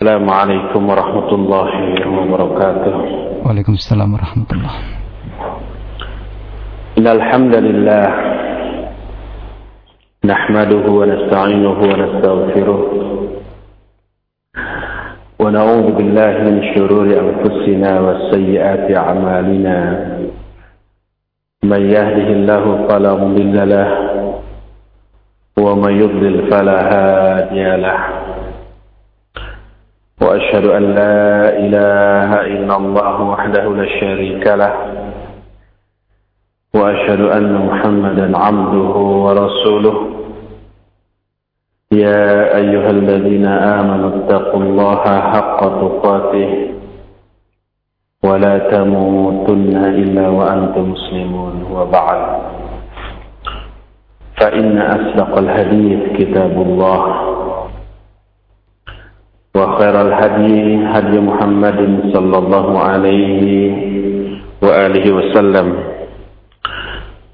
السلام عليكم ورحمة الله وبركاته. وعليكم السلام ورحمة الله. إن الحمد لله نحمده ونستعينه ونستغفره ونعوذ بالله من شرور أنفسنا وسيئات أعمالنا. من يهده الله فلا مضل له ومن يضلل فلا هادي له. وأشهد أن لا إله إلا الله وحده لا شريك له وأشهد أن محمدا عبده ورسوله. يا أيها الذين آمنوا اتقوا الله حق تقاته ولا تموتن إلا وأنتم مسلمون. وبعد فإن أصدق الحديث كتاب الله. وخير الهدي هدي محمد صلى الله عليه وآله وسلم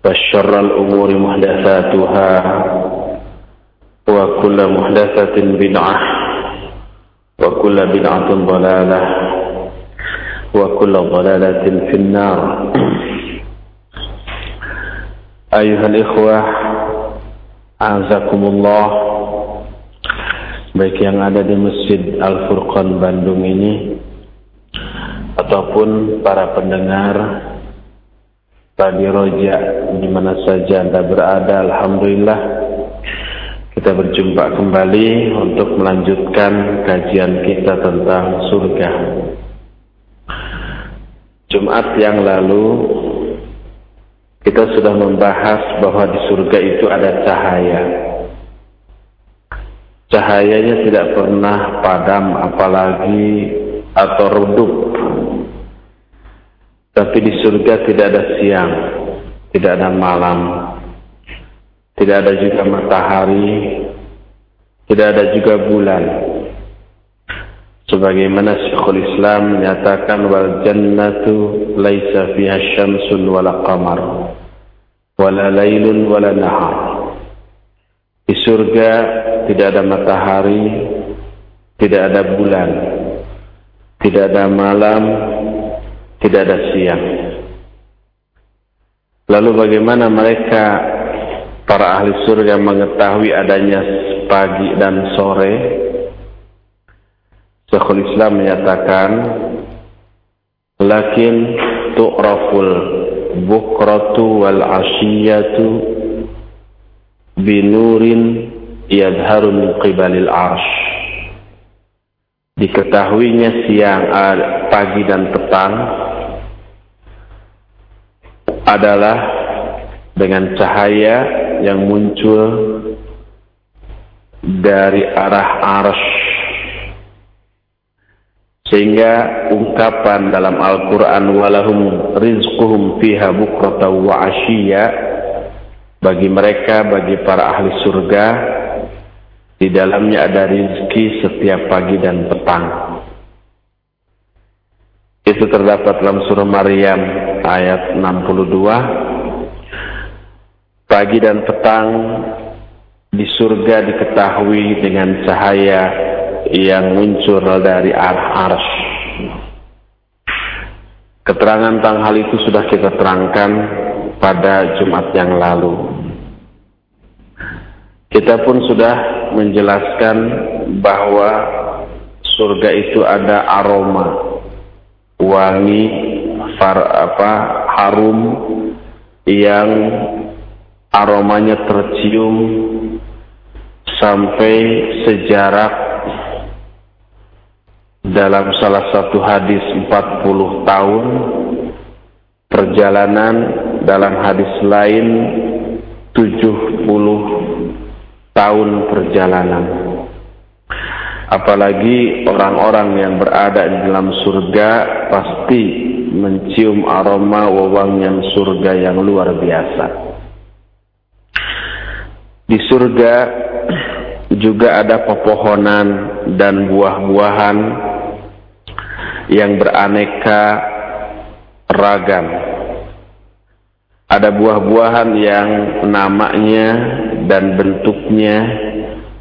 وشر الأمور محدثاتها وكل محدثة بدعة وكل بدعة ضلالة وكل ضلالة في النار. أيها الإخوة أعزكم الله baik yang ada di Masjid Al-Furqan Bandung ini ataupun para pendengar Tadi Roja di mana saja Anda berada Alhamdulillah kita berjumpa kembali untuk melanjutkan kajian kita tentang surga. Jumat yang lalu kita sudah membahas bahwa di surga itu ada cahaya cahayanya tidak pernah padam apalagi atau redup. Tapi di surga tidak ada siang tidak ada malam tidak ada juga matahari tidak ada juga bulan. Sebagaimana Syekhul Islam menyatakan wal jannatu laisa fiha syamsun wala qamar wala lailun wala nahar di surga tidak ada matahari, tidak ada bulan, tidak ada malam, tidak ada siang. Lalu bagaimana mereka para ahli surga mengetahui adanya pagi dan sore? Syekhul Islam menyatakan, Lakin tu'raful bukratu wal asyiyatu binurin yadharu min qibalil arsh. Diketahuinya siang pagi dan petang adalah dengan cahaya yang muncul dari arah arsh. Sehingga ungkapan dalam Al-Quran walahum rizquhum fiha bukrata wa bagi mereka, bagi para ahli surga di dalamnya ada rizki setiap pagi dan petang. Itu terdapat dalam surah Maryam ayat 62. Pagi dan petang di surga diketahui dengan cahaya yang muncul dari arah ars. Keterangan tentang hal itu sudah kita terangkan pada Jumat yang lalu. Kita pun sudah menjelaskan bahwa surga itu ada aroma. Wangi far, apa harum yang aromanya tercium sampai sejarak dalam salah satu hadis 40 tahun perjalanan dalam hadis lain 70 tahun perjalanan. Apalagi orang-orang yang berada di dalam surga pasti mencium aroma wewangian surga yang luar biasa. Di surga juga ada pepohonan dan buah-buahan yang beraneka ragam. Ada buah-buahan yang namanya dan bentuknya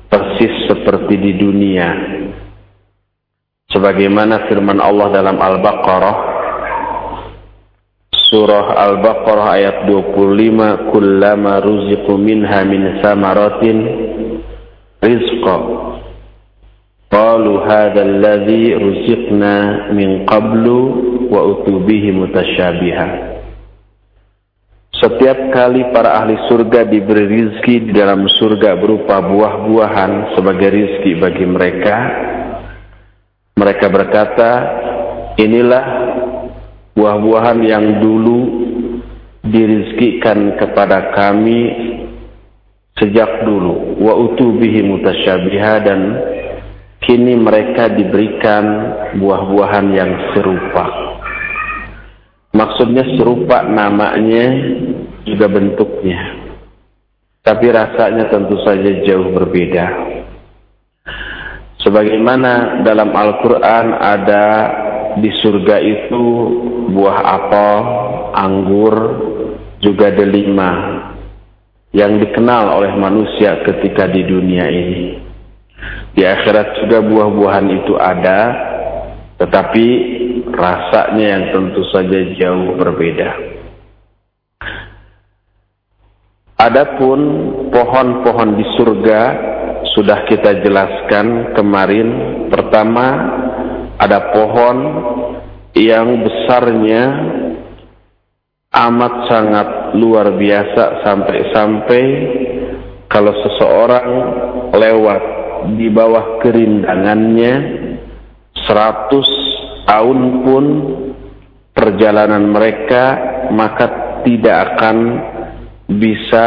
persis seperti di dunia. sebagaimana firman Allah dalam Al-Baqarah Surah Al-Baqarah ayat 25 Kullama ruziqu minha min samaratin rizqa Qalu hadha alladhi ruziqna min qablu wa utubihi mutasyabiha setiap kali para ahli surga diberi rizki di dalam surga berupa buah-buahan sebagai rizki bagi mereka, mereka berkata, inilah buah-buahan yang dulu dirizkikan kepada kami sejak dulu. Wa utubihi mutasyabiha dan kini mereka diberikan buah-buahan yang serupa. Maksudnya serupa namanya juga bentuknya. Tapi rasanya tentu saja jauh berbeda. Sebagaimana dalam Al-Quran ada di surga itu buah apel, anggur, juga delima yang dikenal oleh manusia ketika di dunia ini. Di akhirat juga buah-buahan itu ada, tetapi rasanya yang tentu saja jauh berbeda. Adapun pohon-pohon di surga sudah kita jelaskan kemarin. Pertama, ada pohon yang besarnya amat sangat luar biasa sampai-sampai kalau seseorang lewat di bawah kerindangannya seratus tahun pun perjalanan mereka maka tidak akan bisa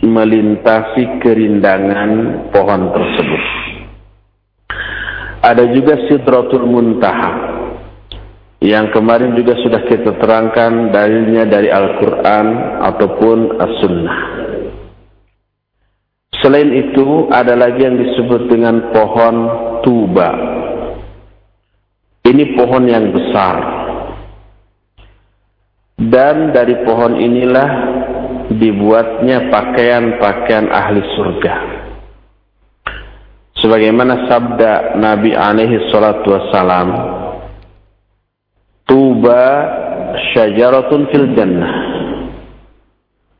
melintasi kerindangan pohon tersebut. Ada juga Sidratul Muntaha yang kemarin juga sudah kita terangkan dalilnya dari Al-Quran ataupun As-Sunnah. Selain itu ada lagi yang disebut dengan pohon tuba. Ini pohon yang besar dan dari pohon inilah dibuatnya pakaian-pakaian ahli surga. Sebagaimana sabda Nabi alaihi salatu wassalam, Tuba syajaratun fil jannah.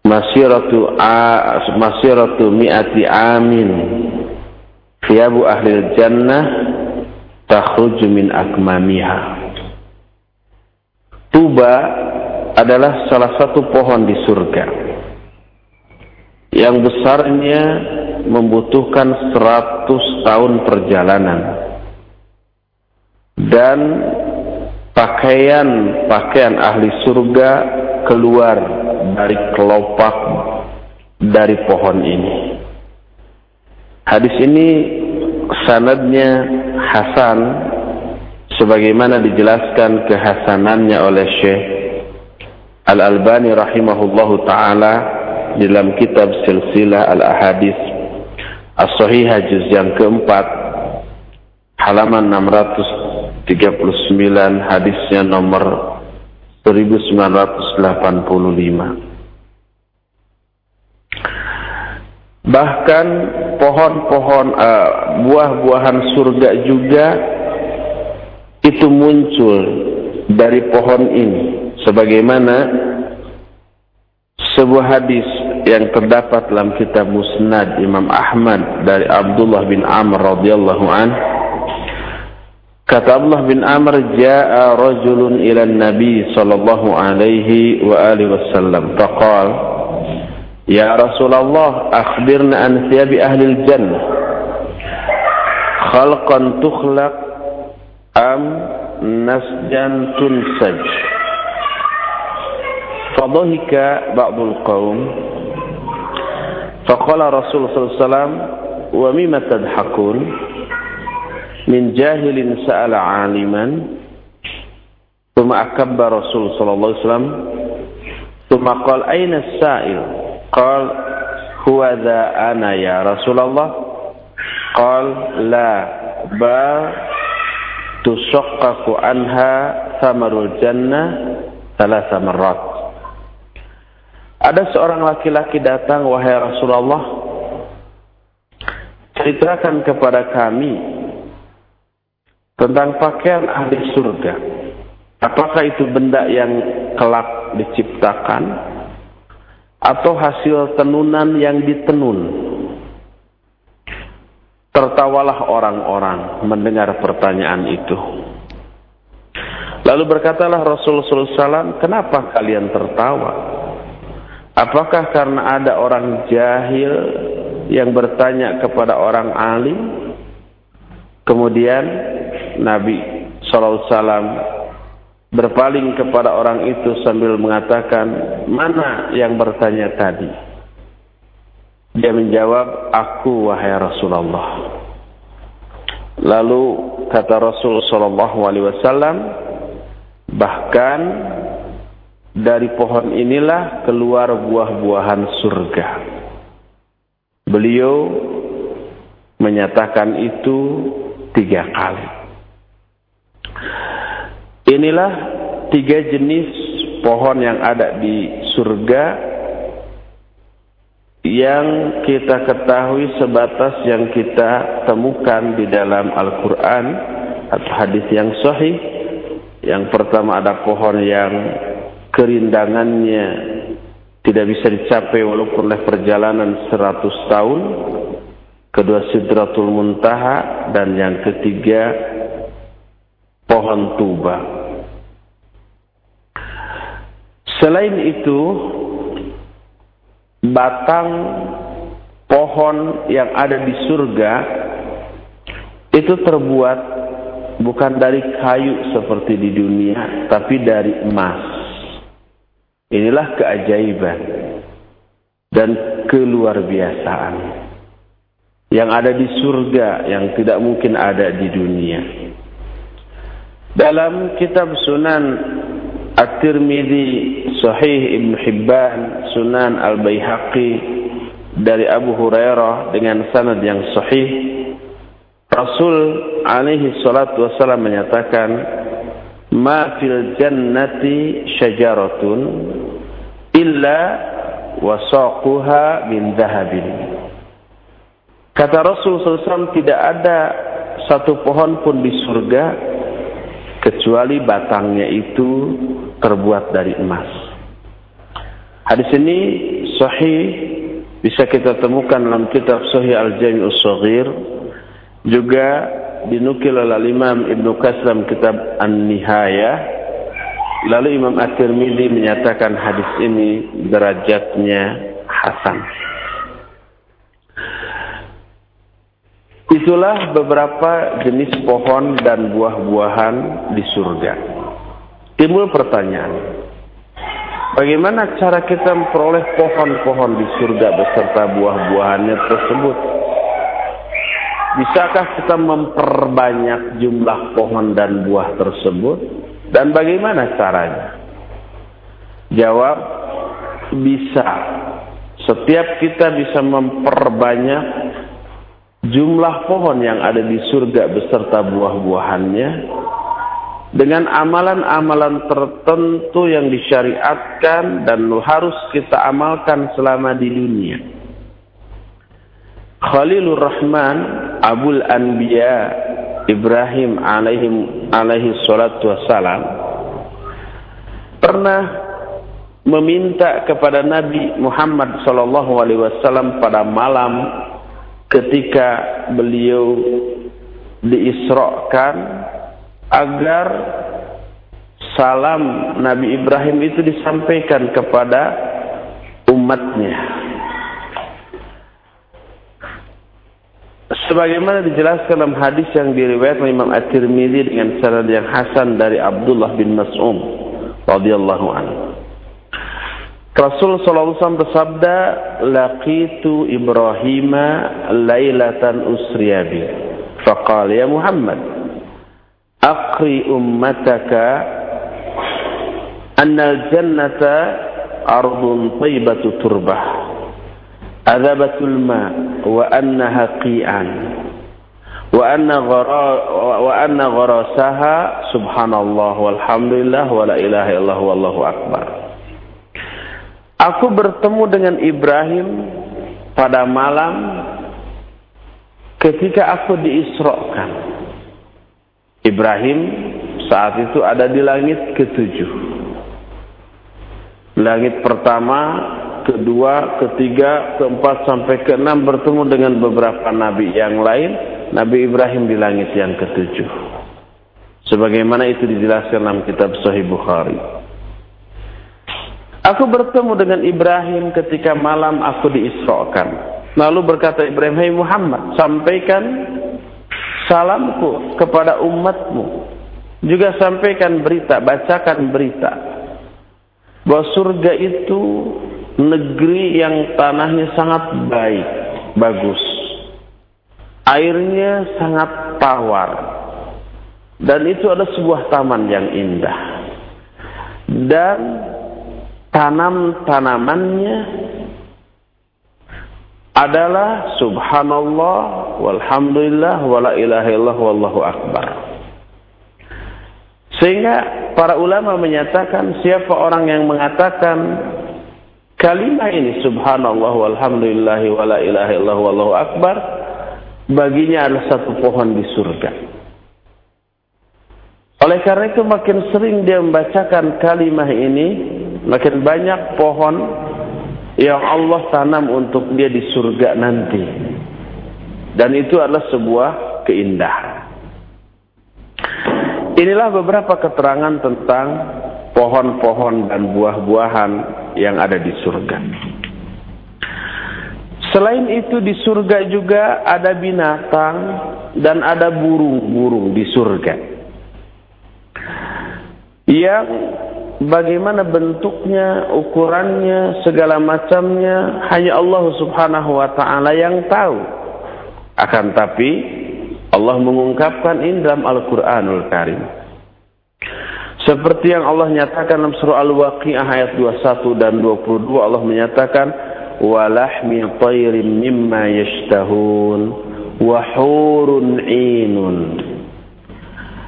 Masiratu a, masiratu mi'ati amin. Thiyabu ahli jannah takhruju min akmamiha. Tuba adalah salah satu pohon di surga yang besarnya membutuhkan 100 tahun perjalanan dan pakaian-pakaian ahli surga keluar dari kelopak dari pohon ini. Hadis ini sanadnya Hasan sebagaimana dijelaskan kehasanannya oleh Syekh Al-Albani rahimahullahu taala dalam kitab Silsilah Al-Ahadis. As-Sahihah juz yang keempat halaman 639 hadisnya nomor 1985 Bahkan pohon-pohon uh, buah-buahan surga juga itu muncul dari pohon ini. Sebagaimana sebuah hadis yang terdapat dalam kitab Musnad Imam Ahmad dari Abdullah bin Amr radhiyallahu an. Kata Abdullah bin Amr jaa rajulun ila Nabi sallallahu alaihi wa alihi wasallam. Faqala Ya Rasulullah akhbirna an thiyabi ahli al-jannah khalqan tukhlaq am nasjan tunsaj فضحك بعض القوم فقال رسول الله صلى الله عليه وسلم ومما تضحكون؟ من جاهل سأل عالما ثم أكب رسول صلى الله عليه وسلم ثم قال أين السائل؟ قال هو ذا أنا يا رسول الله قال لا بل تشقق عنها ثمر الجنة ثلاث مرات Ada seorang laki-laki datang, wahai Rasulullah, ceritakan kepada kami tentang pakaian ahli surga. Apakah itu benda yang kelak diciptakan Atau hasil tenunan yang ditenun? Tertawalah orang-orang mendengar pertanyaan itu. Lalu berkatalah Rasulullah SAW, kenapa kalian tertawa? Apakah karena ada orang jahil yang bertanya kepada orang alim? Kemudian Nabi SAW berpaling kepada orang itu sambil mengatakan, mana yang bertanya tadi? Dia menjawab, aku wahai Rasulullah. Lalu kata Rasul sallallahu alaihi wasallam, bahkan dari pohon inilah keluar buah-buahan surga. Beliau menyatakan itu tiga kali. Inilah tiga jenis pohon yang ada di surga yang kita ketahui sebatas yang kita temukan di dalam Al-Quran atau hadis yang sahih. Yang pertama ada pohon yang kerindangannya tidak bisa dicapai walaupun oleh perjalanan 100 tahun. Kedua Sidratul Muntaha dan yang ketiga pohon tuba. Selain itu, batang pohon yang ada di surga itu terbuat bukan dari kayu seperti di dunia, tapi dari emas. Inilah keajaiban dan keluar biasaan yang ada di surga yang tidak mungkin ada di dunia. Dalam kitab Sunan At-Tirmidzi, Sahih Ibn Hibban, Sunan Al-Baihaqi dari Abu Hurairah dengan sanad yang sahih. Rasul alaihi salatu wasallam menyatakan ma fil jannati syajaratun illa wasaquha min dhahabin. Kata Rasul SAW tidak ada satu pohon pun di surga kecuali batangnya itu terbuat dari emas. Hadis ini sahih bisa kita temukan dalam kitab Sahih Al-Jami'us Shaghir juga dinukil oleh Imam Ibnu Qasam kitab An-Nihayah lalu Imam At-Tirmidzi menyatakan hadis ini derajatnya hasan. Itulah beberapa jenis pohon dan buah-buahan di surga. Timbul pertanyaan, bagaimana cara kita memperoleh pohon-pohon di surga beserta buah-buahannya tersebut? Bisakah kita memperbanyak jumlah pohon dan buah tersebut? Dan bagaimana caranya? Jawab, bisa. Setiap kita bisa memperbanyak jumlah pohon yang ada di surga beserta buah-buahannya dengan amalan-amalan tertentu yang disyariatkan dan harus kita amalkan selama di dunia. Khalilur Rahman Abul Anbiya Ibrahim alaihi alaihi salatu wassalam pernah meminta kepada Nabi Muhammad sallallahu alaihi wasallam pada malam ketika beliau diisrokan agar salam Nabi Ibrahim itu disampaikan kepada umatnya. Sebagaimana dijelaskan dalam hadis yang diriwayatkan Imam At-Tirmidzi dengan sanad yang hasan dari Abdullah bin Mas'ud radhiyallahu anhu. Rasul sallallahu alaihi wasallam bersabda, "Laqitu Ibrahim lailatan usriyabi." Faqala ya Muhammad, "Aqri ummataka annal jannata ardun taibatu turbah adabatul ma wa annaha qi'an wa anna ghara wa anna gharasaha subhanallah walhamdulillah wa la ilaha illallah wallahu akbar." Aku bertemu dengan Ibrahim pada malam ketika aku diisrokan. Ibrahim saat itu ada di langit ketujuh. Langit pertama, kedua, ketiga, keempat sampai keenam bertemu dengan beberapa nabi yang lain. Nabi Ibrahim di langit yang ketujuh. Sebagaimana itu dijelaskan dalam kitab Sahih Bukhari. Aku bertemu dengan Ibrahim ketika malam aku diisrokan. Lalu berkata Ibrahim, Hai Muhammad, sampaikan salamku kepada umatmu. Juga sampaikan berita, bacakan berita. Bahwa surga itu negeri yang tanahnya sangat baik, bagus. Airnya sangat tawar. Dan itu ada sebuah taman yang indah. Dan tanam-tanamannya adalah subhanallah walhamdulillah wala ilaha illallah wallahu akbar. Sehingga para ulama menyatakan siapa orang yang mengatakan kalimat ini subhanallah walhamdulillah wala ilaha illallah wallahu akbar baginya adalah satu pohon di surga. Oleh karena itu makin sering dia membacakan kalimat ini makin banyak pohon yang Allah tanam untuk dia di surga nanti. Dan itu adalah sebuah keindahan. Inilah beberapa keterangan tentang pohon-pohon dan buah-buahan yang ada di surga. Selain itu di surga juga ada binatang dan ada burung-burung di surga. Yang bagaimana bentuknya, ukurannya, segala macamnya hanya Allah Subhanahu wa taala yang tahu. Akan tapi Allah mengungkapkan ini dalam Al-Qur'anul Karim. Seperti yang Allah nyatakan dalam surah Al-Waqiah ayat 21 dan 22 Allah menyatakan walahmi tayrin mimma yashtahun wa hurun 'inun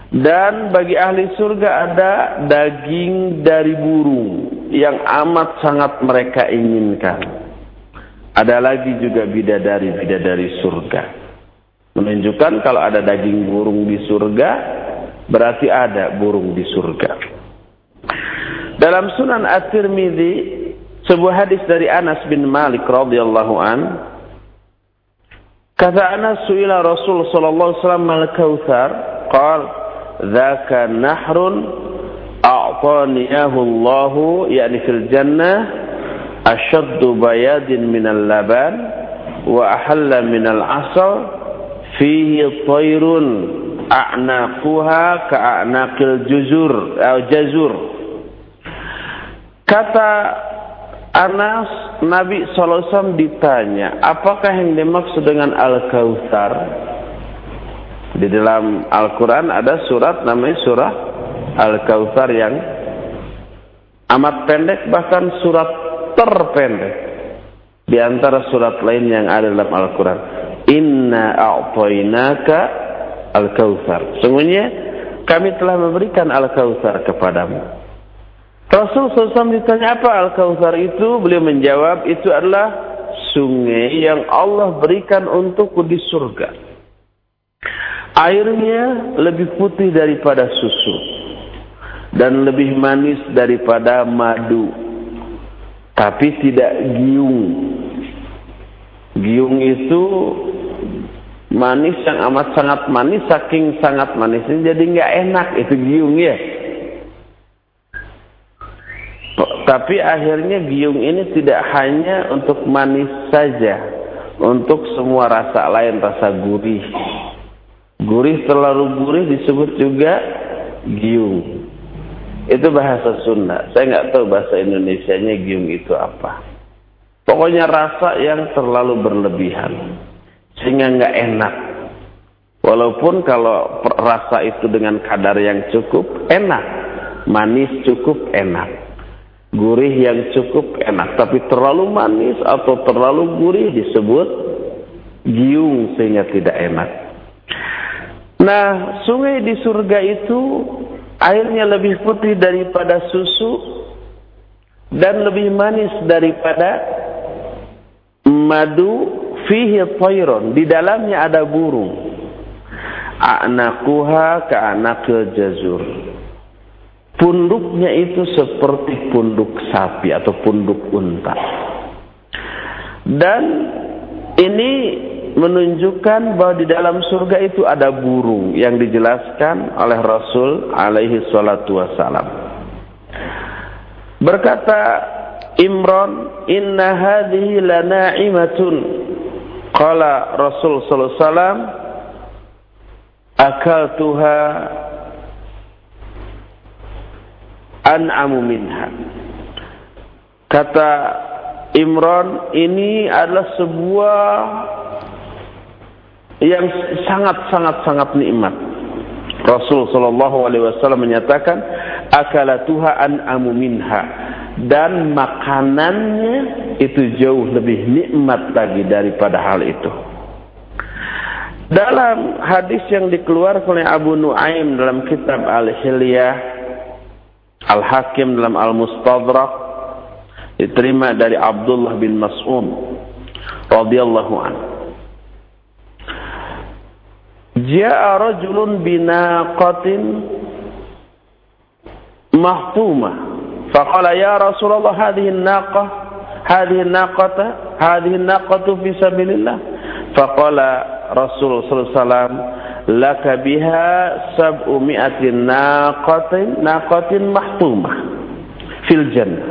dan bagi ahli surga ada daging dari burung yang amat sangat mereka inginkan. Ada lagi juga bidadari-bidadari surga. Menunjukkan kalau ada daging burung di surga, berarti ada burung di surga. Dalam Sunan At-Tirmidzi, sebuah hadis dari Anas bin Malik radhiyallahu an, kata Anas suila Rasul sallallahu alaihi wasallam al-Kautsar, qala ذاك نحر أعطانيه الله يعني في الجنة أشد بياد من اللبان وأحل من العسل فيه طير أعناقها كأعناق الجزر أو جزر kata Anas Nabi SAW ditanya apakah yang dimaksud dengan Al-Kautsar di dalam Al-Quran ada surat namanya surah Al-Kawthar yang amat pendek bahkan surat terpendek di antara surat lain yang ada dalam Al-Quran. Inna a'tainaka Al-Kawthar. Sungguhnya kami telah memberikan Al-Kawthar kepadamu. Rasul SAW ditanya apa Al-Kawthar itu? Beliau menjawab itu adalah sungai yang Allah berikan untukku di surga. Airnya lebih putih daripada susu dan lebih manis daripada madu. Tapi tidak giung. Giung itu manis yang amat sangat manis, saking sangat manisnya jadi nggak enak itu giung ya. Tapi akhirnya giung ini tidak hanya untuk manis saja, untuk semua rasa lain, rasa gurih Gurih terlalu gurih disebut juga giung. Itu bahasa Sunda. Saya nggak tahu bahasa Indonesianya giung itu apa. Pokoknya rasa yang terlalu berlebihan. Sehingga nggak enak. Walaupun kalau rasa itu dengan kadar yang cukup, enak. Manis cukup enak. Gurih yang cukup enak. Tapi terlalu manis atau terlalu gurih disebut giung sehingga tidak enak. Nah, sungai di surga itu airnya lebih putih daripada susu dan lebih manis daripada madu fihi tayron. Di dalamnya ada burung. a'naquha ka'anaqil jazur punduknya itu seperti punduk sapi atau punduk unta dan ini menunjukkan bahwa di dalam surga itu ada burung yang dijelaskan oleh Rasul alaihi salatu wasalam berkata Imran inna hadhihi lana'imatun qala Rasul sallallahu alaihi wasallam akaltuha an'amu minha. Kata Imran, ini adalah sebuah yang sangat-sangat-sangat nikmat. Rasul sallallahu alaihi wasallam menyatakan, akalatuha an'amu minha dan makanannya itu jauh lebih nikmat lagi daripada hal itu. Dalam hadis yang dikeluarkan oleh Abu Nuaim dalam kitab Al-Hilyah, Al-Hakim dalam Al-Mustadrak, diterima dari Abdullah bin Mas'ud radhiyallahu anhu. Ja'a rajulun binaqatin mahtumah. Faqala ya Rasulullah hadhihi an-naqah hadhihi an-naqata hadhihi an-naqatu fi sabilillah. Faqala Rasul sallallahu laka biha sab'u mi'atin naqatin naqatin mahtumah fil jannah.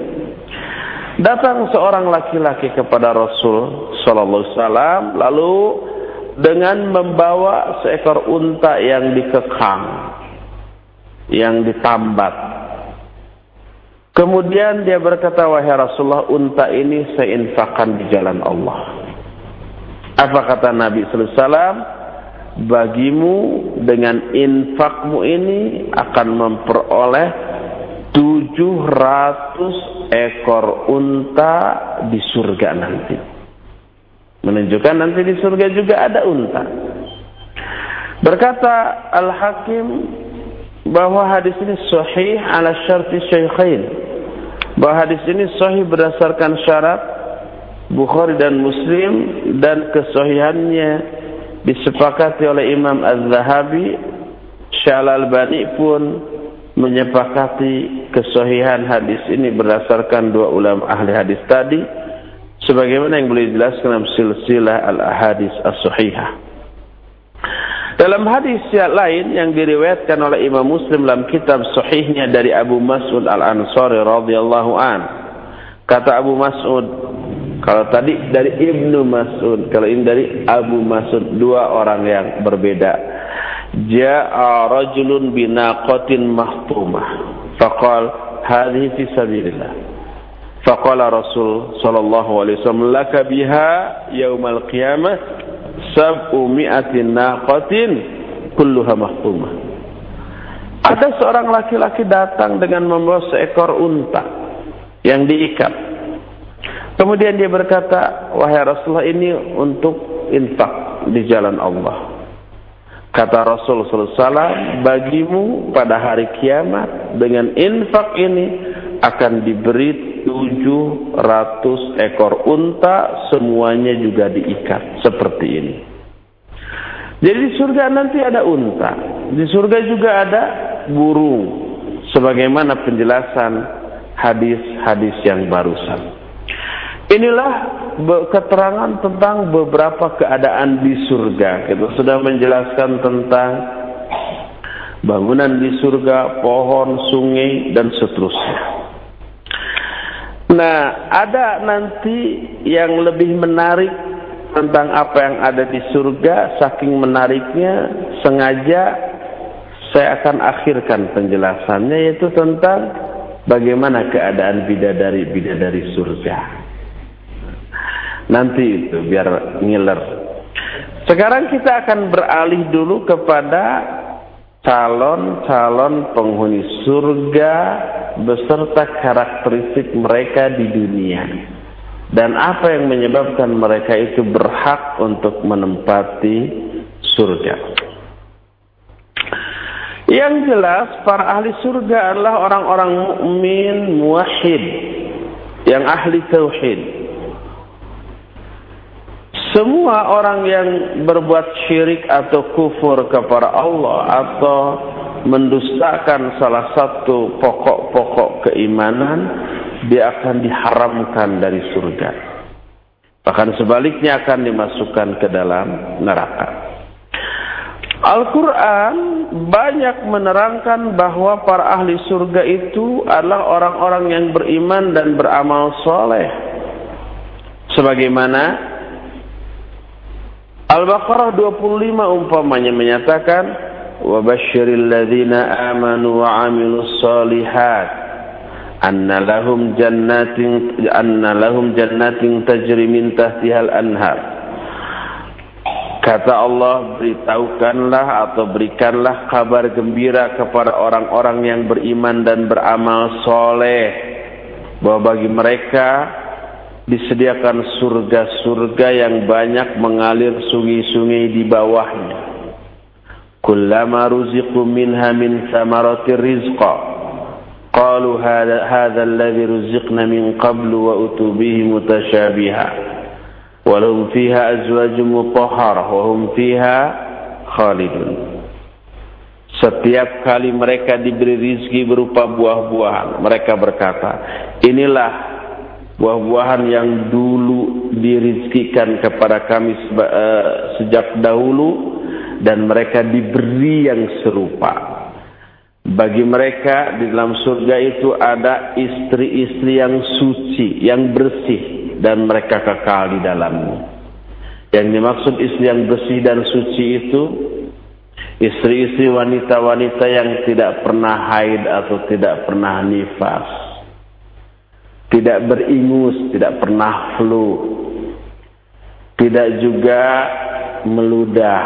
Datang seorang laki-laki kepada Rasul sallallahu alaihi wasallam lalu dengan membawa seekor unta yang dikekang yang ditambat. Kemudian dia berkata, "Wahai Rasulullah, unta ini saya infakkan di jalan Allah." Apa kata Nabi sallallahu alaihi wasallam? Bagimu dengan infakmu ini akan memperoleh 700 ekor unta di surga nanti. Menunjukkan nanti di surga juga ada unta. Berkata Al-Hakim bahwa hadis ini sahih ala syarti syaikhain. Bahwa hadis ini sahih berdasarkan syarat Bukhari dan Muslim dan kesahihannya disepakati oleh Imam Az-Zahabi Syal Al-Bani pun menyepakati kesahihan hadis ini berdasarkan dua ulama ahli hadis tadi sebagaimana yang boleh dijelaskan dalam silsilah al-ahadis as-sahihah dalam hadis yang lain yang diriwayatkan oleh Imam Muslim dalam kitab sahihnya dari Abu Mas'ud Al-Ansari radhiyallahu an kata Abu Mas'ud kalau tadi dari Ibnu Mas'ud, kalau ini dari Abu Mas'ud, dua orang yang berbeda. Ja'a rajulun binaqatin mahtumah. Faqal, hadhihi fi sabilillah. Faqala Rasul sallallahu alaihi wasallam, laka biha yaumal qiyamah sab'u mi'atin naqatin kulluha mahtumah. Ada seorang laki-laki datang dengan membawa seekor unta yang diikat Kemudian dia berkata, wahai Rasulullah ini untuk infak di jalan Allah. Kata Rasul SAW, bagimu pada hari kiamat dengan infak ini akan diberi 700 ekor unta semuanya juga diikat seperti ini. Jadi di surga nanti ada unta, di surga juga ada burung sebagaimana penjelasan hadis-hadis yang barusan. Inilah keterangan tentang beberapa keadaan di surga. Kita sudah menjelaskan tentang bangunan di surga, pohon, sungai, dan seterusnya. Nah, ada nanti yang lebih menarik tentang apa yang ada di surga, saking menariknya, sengaja saya akan akhirkan penjelasannya, yaitu tentang bagaimana keadaan bidadari-bidadari surga. Nanti itu biar ngiler. Sekarang kita akan beralih dulu kepada calon-calon penghuni surga beserta karakteristik mereka di dunia. Dan apa yang menyebabkan mereka itu berhak untuk menempati surga. Yang jelas para ahli surga adalah orang-orang mukmin muwahhid yang ahli tauhid Semua orang yang berbuat syirik atau kufur kepada Allah atau mendustakan salah satu pokok-pokok keimanan, dia akan diharamkan dari surga. Bahkan sebaliknya akan dimasukkan ke dalam neraka. Al-Quran banyak menerangkan bahwa para ahli surga itu adalah orang-orang yang beriman dan beramal soleh. Sebagaimana Al-Baqarah 25 umpamanya menyatakan wa basyiril ladzina amanu wa amilus solihat anna lahum jannatin anna lahum jannatin tajri min anhar. Kata Allah beritahukanlah atau berikanlah kabar gembira kepada orang-orang yang beriman dan beramal soleh. Bahwa bagi mereka disediakan surga-surga yang banyak mengalir sungai-sungai di bawahnya. Kullama ruziqu minha min samarati rizqa qalu hadha hadha alladhi ruziqna min qablu wa utu bihi mutasyabiha wa lahum fiha azwajun mutahharah wa hum fiha khalidun. Setiap kali mereka diberi rizki berupa buah-buahan, mereka berkata, inilah buah-buahan yang dulu dirizkikan kepada kami eh, sejak dahulu dan mereka diberi yang serupa. Bagi mereka di dalam surga itu ada istri-istri yang suci, yang bersih, dan mereka kekal di dalamnya. Yang dimaksud istri yang bersih dan suci itu istri-istri wanita-wanita yang tidak pernah haid atau tidak pernah nifas. Tidak beringus, tidak pernah flu. Tidak juga meludah.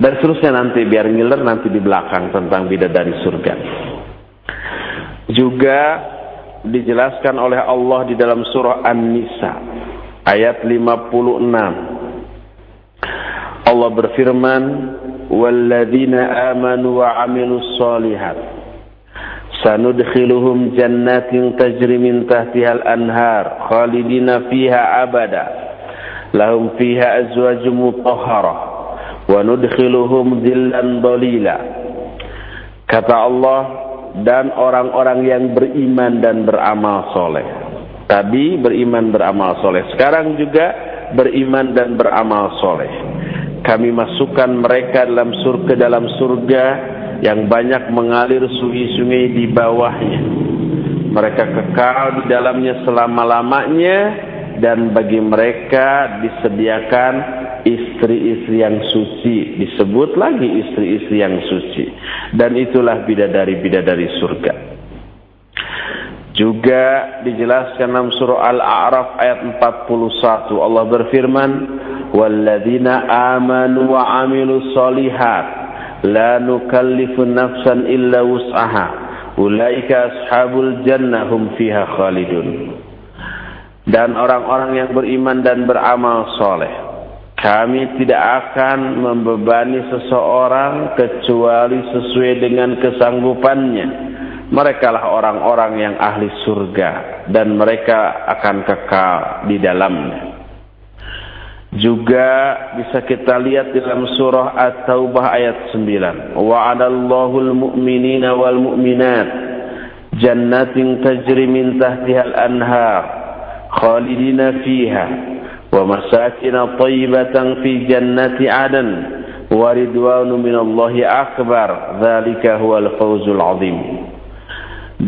Dan seterusnya nanti biar ngiler nanti di belakang tentang bidadari surga. Juga dijelaskan oleh Allah di dalam surah An-Nisa ayat 56. Allah berfirman, "Walladzina amanu wa 'amilus sanudkhiluhum jannatin tajri min tahtiha al-anhar khalidina fiha abada lahum fiha azwajun mutahharah wa nudkhiluhum dhillan dhalila." Kata Allah, dan orang-orang yang beriman dan beramal soleh. Tadi beriman beramal soleh. Sekarang juga beriman dan beramal soleh. Kami masukkan mereka dalam surga dalam surga yang banyak mengalir sungai-sungai di bawahnya. Mereka kekal di dalamnya selama-lamanya dan bagi mereka disediakan istri-istri yang suci. Disebut lagi istri-istri yang suci. Dan itulah bidadari-bidadari surga. Juga dijelaskan dalam surah Al-A'raf ayat 41 Allah berfirman walladzina amanu wa solihat la nukallifu nafsan illa wus'aha ulaika ashabul jannah hum fiha khalidun dan orang-orang yang beriman dan beramal soleh kami tidak akan membebani seseorang kecuali sesuai dengan kesanggupannya. Mereka lah orang-orang yang ahli surga dan mereka akan kekal di dalamnya. Juga bisa kita lihat dalam surah At-Taubah ayat 9. Wa'adallahu al-mu'minina wal mu'minat jannatin tajri min tahtiha al-anhar khalidina fiha wa masakin tayyibatan fi jannati 'adan wa ridwanu minallahi akbar dzalika huwal fawzul 'azim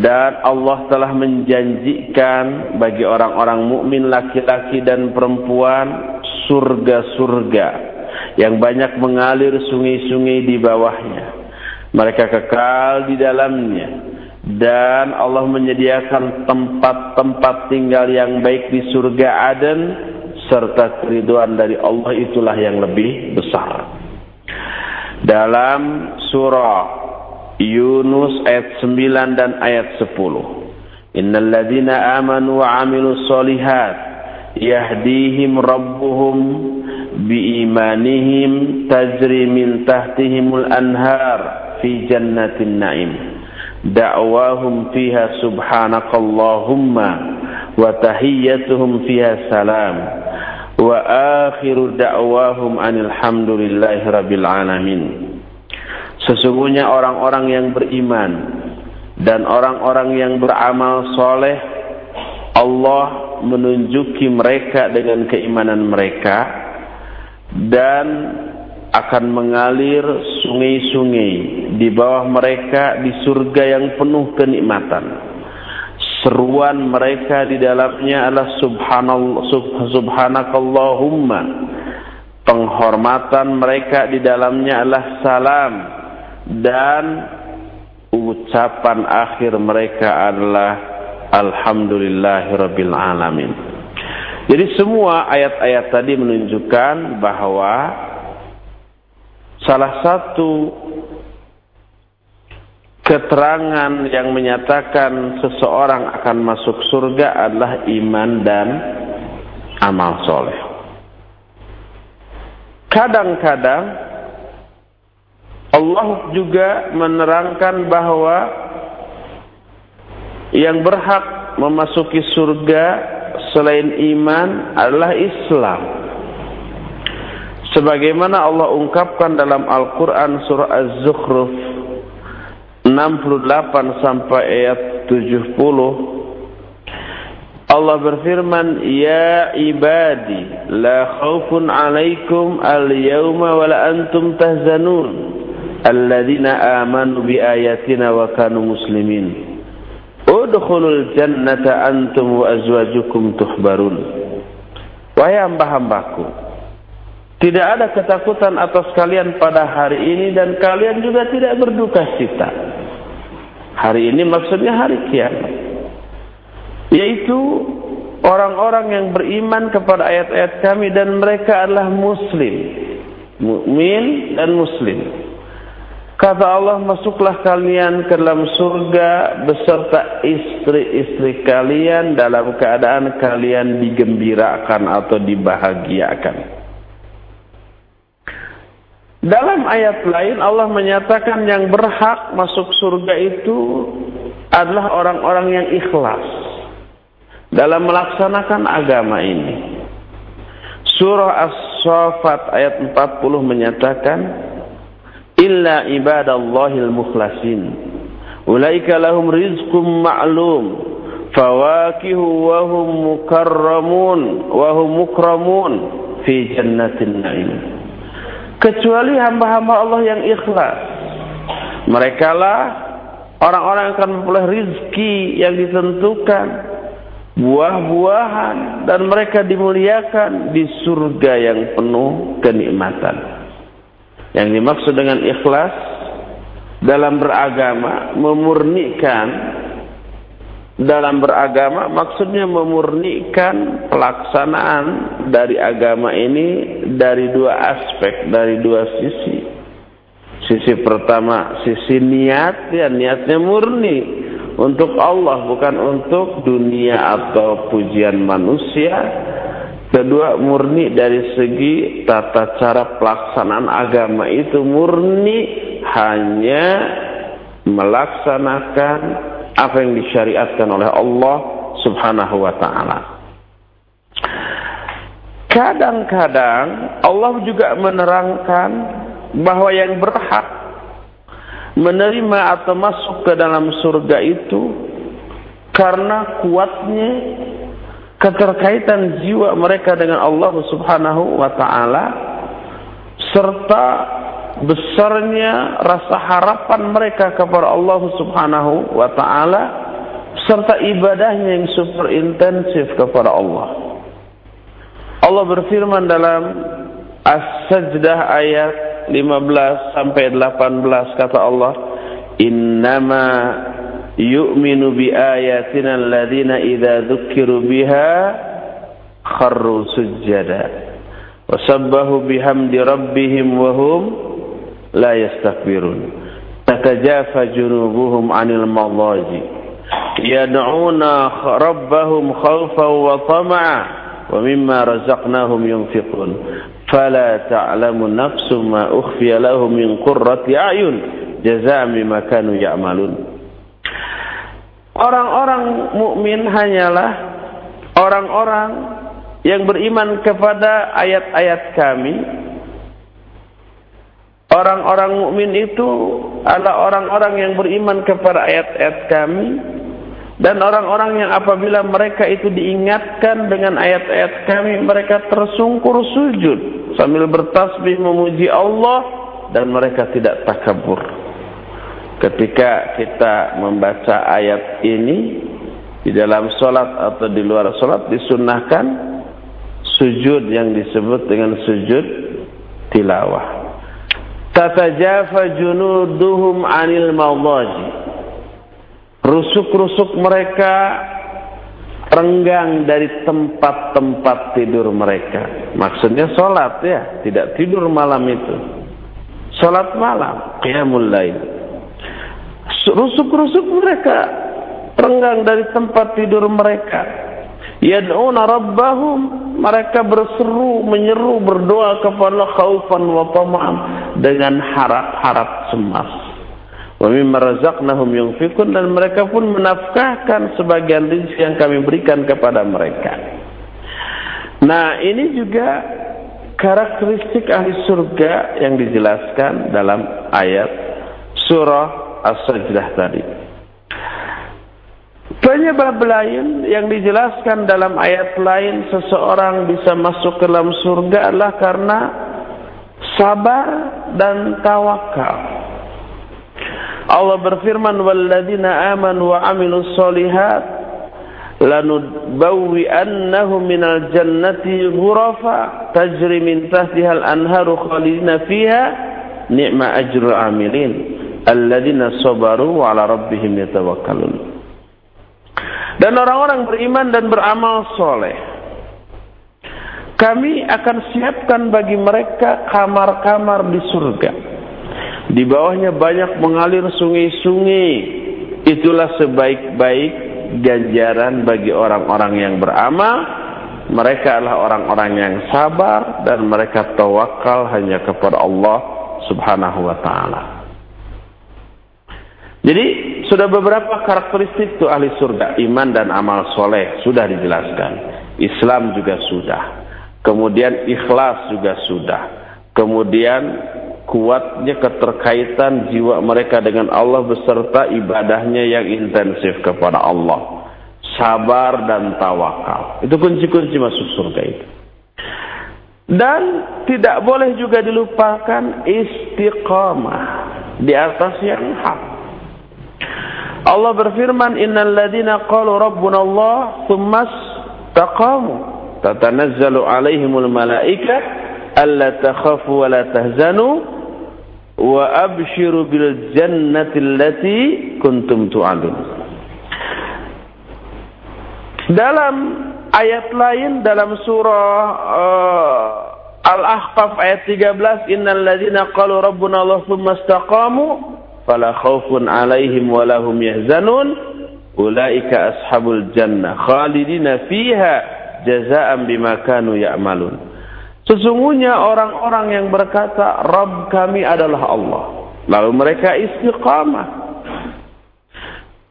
dan Allah telah menjanjikan bagi orang-orang mukmin laki-laki dan perempuan surga-surga yang banyak mengalir sungai-sungai di bawahnya. Mereka kekal di dalamnya dan Allah menyediakan tempat-tempat tinggal yang baik di surga Aden serta keriduan dari Allah itulah yang lebih besar. Dalam surah Yunus ayat 9 dan ayat 10. Innal ladzina amanu wa 'amilus solihat yahdihim rabbuhum biimanihim tajri min tahtihimul anhar fi jannatin na'im. Da'wahum fiha subhanakallahumma wa tahiyyatuhum fiha salam. wa akhiru da'wahum anil hamdulillahi rabbil alamin. Sesungguhnya orang-orang yang beriman dan orang-orang yang beramal soleh Allah menunjuki mereka dengan keimanan mereka dan akan mengalir sungai-sungai di bawah mereka di surga yang penuh kenikmatan. Seruan mereka di dalamnya adalah subhanallah subhanakallahumma. Penghormatan mereka di dalamnya adalah salam dan ucapan akhir mereka adalah alhamdulillahirabbil alamin. Jadi semua ayat-ayat tadi menunjukkan bahwa salah satu keterangan yang menyatakan seseorang akan masuk surga adalah iman dan amal soleh. Kadang-kadang Allah juga menerangkan bahwa yang berhak memasuki surga selain iman adalah Islam. Sebagaimana Allah ungkapkan dalam Al-Quran surah Az-Zukhruf 68 sampai ayat 70 Allah berfirman Ya ibadi La khawfun alaikum al-yawma wa la antum tahzanun Alladina amanu bi ayatina wa kanu muslimin Udkhulul jannata antum wa azwajukum tuhbarun Wahai hamba-hambaku tidak ada ketakutan atas kalian pada hari ini dan kalian juga tidak berduka cita. Hari ini maksudnya hari kiamat. Yaitu orang-orang yang beriman kepada ayat-ayat kami dan mereka adalah muslim. Mukmin dan muslim. Kata Allah, masuklah kalian ke dalam surga beserta istri-istri kalian dalam keadaan kalian digembirakan atau dibahagiakan. Dalam ayat lain Allah menyatakan yang berhak masuk surga itu adalah orang-orang yang ikhlas dalam melaksanakan agama ini. Surah As-Saffat ayat 40 menyatakan illa ibadallahil mukhlasin ulaika lahum rizqum ma'lum fawakihu wa hum mukarramun wa hum mukramun fi jannatin na'im kecuali hamba-hamba Allah yang ikhlas. Mereka lah orang-orang yang akan memperoleh rizki yang ditentukan, buah-buahan, dan mereka dimuliakan di surga yang penuh kenikmatan. Yang dimaksud dengan ikhlas dalam beragama memurnikan dalam beragama maksudnya memurnikan pelaksanaan dari agama ini dari dua aspek, dari dua sisi. Sisi pertama, sisi niat, ya niatnya murni untuk Allah, bukan untuk dunia atau pujian manusia. Kedua, murni dari segi tata cara pelaksanaan agama itu murni hanya melaksanakan apa yang disyariatkan oleh Allah Subhanahu wa taala. Kadang-kadang Allah juga menerangkan bahwa yang berhak menerima atau masuk ke dalam surga itu karena kuatnya keterkaitan jiwa mereka dengan Allah Subhanahu wa taala serta besarnya rasa harapan mereka kepada Allah Subhanahu wa taala serta ibadahnya yang super intensif kepada Allah. Allah berfirman dalam As-Sajdah ayat 15 sampai 18 kata Allah, "Innama yu'minu bi ayatina alladziina idza dzukiru biha kharru sujada wa sabbahu bihamdi rabbihim wa hum la yastakbirun tatajafa junubuhum 'anil madaji yad'una rabbahum khawfan wa tama'a wa mimma razaqnahum yunfiqun fala ta'lamu nafsu ma ukhfiya lahum min qurrati a'yun jazaa'an bima kanu ya'malun orang-orang mukmin hanyalah orang-orang yang beriman kepada ayat-ayat kami Orang-orang mukmin itu adalah orang-orang yang beriman kepada ayat-ayat kami dan orang-orang yang apabila mereka itu diingatkan dengan ayat-ayat kami mereka tersungkur sujud sambil bertasbih memuji Allah dan mereka tidak takabur. Ketika kita membaca ayat ini di dalam solat atau di luar solat disunahkan sujud yang disebut dengan sujud tilawah. Tatajafa junuduhum anil mawdaji. Rusuk-rusuk mereka renggang dari tempat-tempat tidur mereka. Maksudnya sholat ya tidak tidur malam itu. Sholat malam qiyamul lail rusuk-rusuk mereka. Renggang dari tempat tidur mereka. Yad'una rabbahum. Mereka berseru menyeru berdoa kepada khaufan wa tama'an dengan harap-harap cemas. Wa mimma razaqnahum yunfikun dan mereka pun menafkahkan sebagian rezeki yang kami berikan kepada mereka. Nah ini juga karakteristik ahli surga yang dijelaskan dalam ayat surah as-sajdah tadi Penyebab lain yang dijelaskan dalam ayat lain seseorang bisa masuk ke dalam surga adalah karena sabar dan tawakal. Allah berfirman walladzina amanu wa amilus solihat lanubawwi'annahum minal jannati ghurafa tajri min tahtiha al-anharu khalidina fiha ni'ma ajrul amilin alladzina sabaru wa ala rabbihim yatawakkalun dan orang-orang beriman dan beramal soleh. Kami akan siapkan bagi mereka kamar-kamar di surga. Di bawahnya banyak mengalir sungai-sungai. Itulah sebaik-baik ganjaran bagi orang-orang yang beramal. Mereka adalah orang-orang yang sabar dan mereka tawakal hanya kepada Allah Subhanahu wa taala. Jadi sudah beberapa karakteristik itu ahli surga, iman dan amal soleh sudah dijelaskan. Islam juga sudah. Kemudian ikhlas juga sudah. Kemudian kuatnya keterkaitan jiwa mereka dengan Allah beserta ibadahnya yang intensif kepada Allah. Sabar dan tawakal. Itu kunci-kunci masuk surga itu. Dan tidak boleh juga dilupakan istiqamah di atas yang hak. Allah berfirman innal ladzina qalu rabbuna Allah tsumma taqamu tatanazzalu alaihimul malaika alla takhafu wa la tahzanu wa abshiru bil jannati allati kuntum tu'adun. Dalam ayat lain dalam surah uh, Al-Ahqaf ayat 13 innal ladzina qalu rabbuna Allah tsumma istaqamu fala khaufun alaihim wa lahum yahzanun. Ulaika ashabul jannah khalidina fiha jazaan bima kanu ya'malun. Sesungguhnya orang-orang yang berkata Rabb kami adalah Allah. Lalu mereka istiqamah.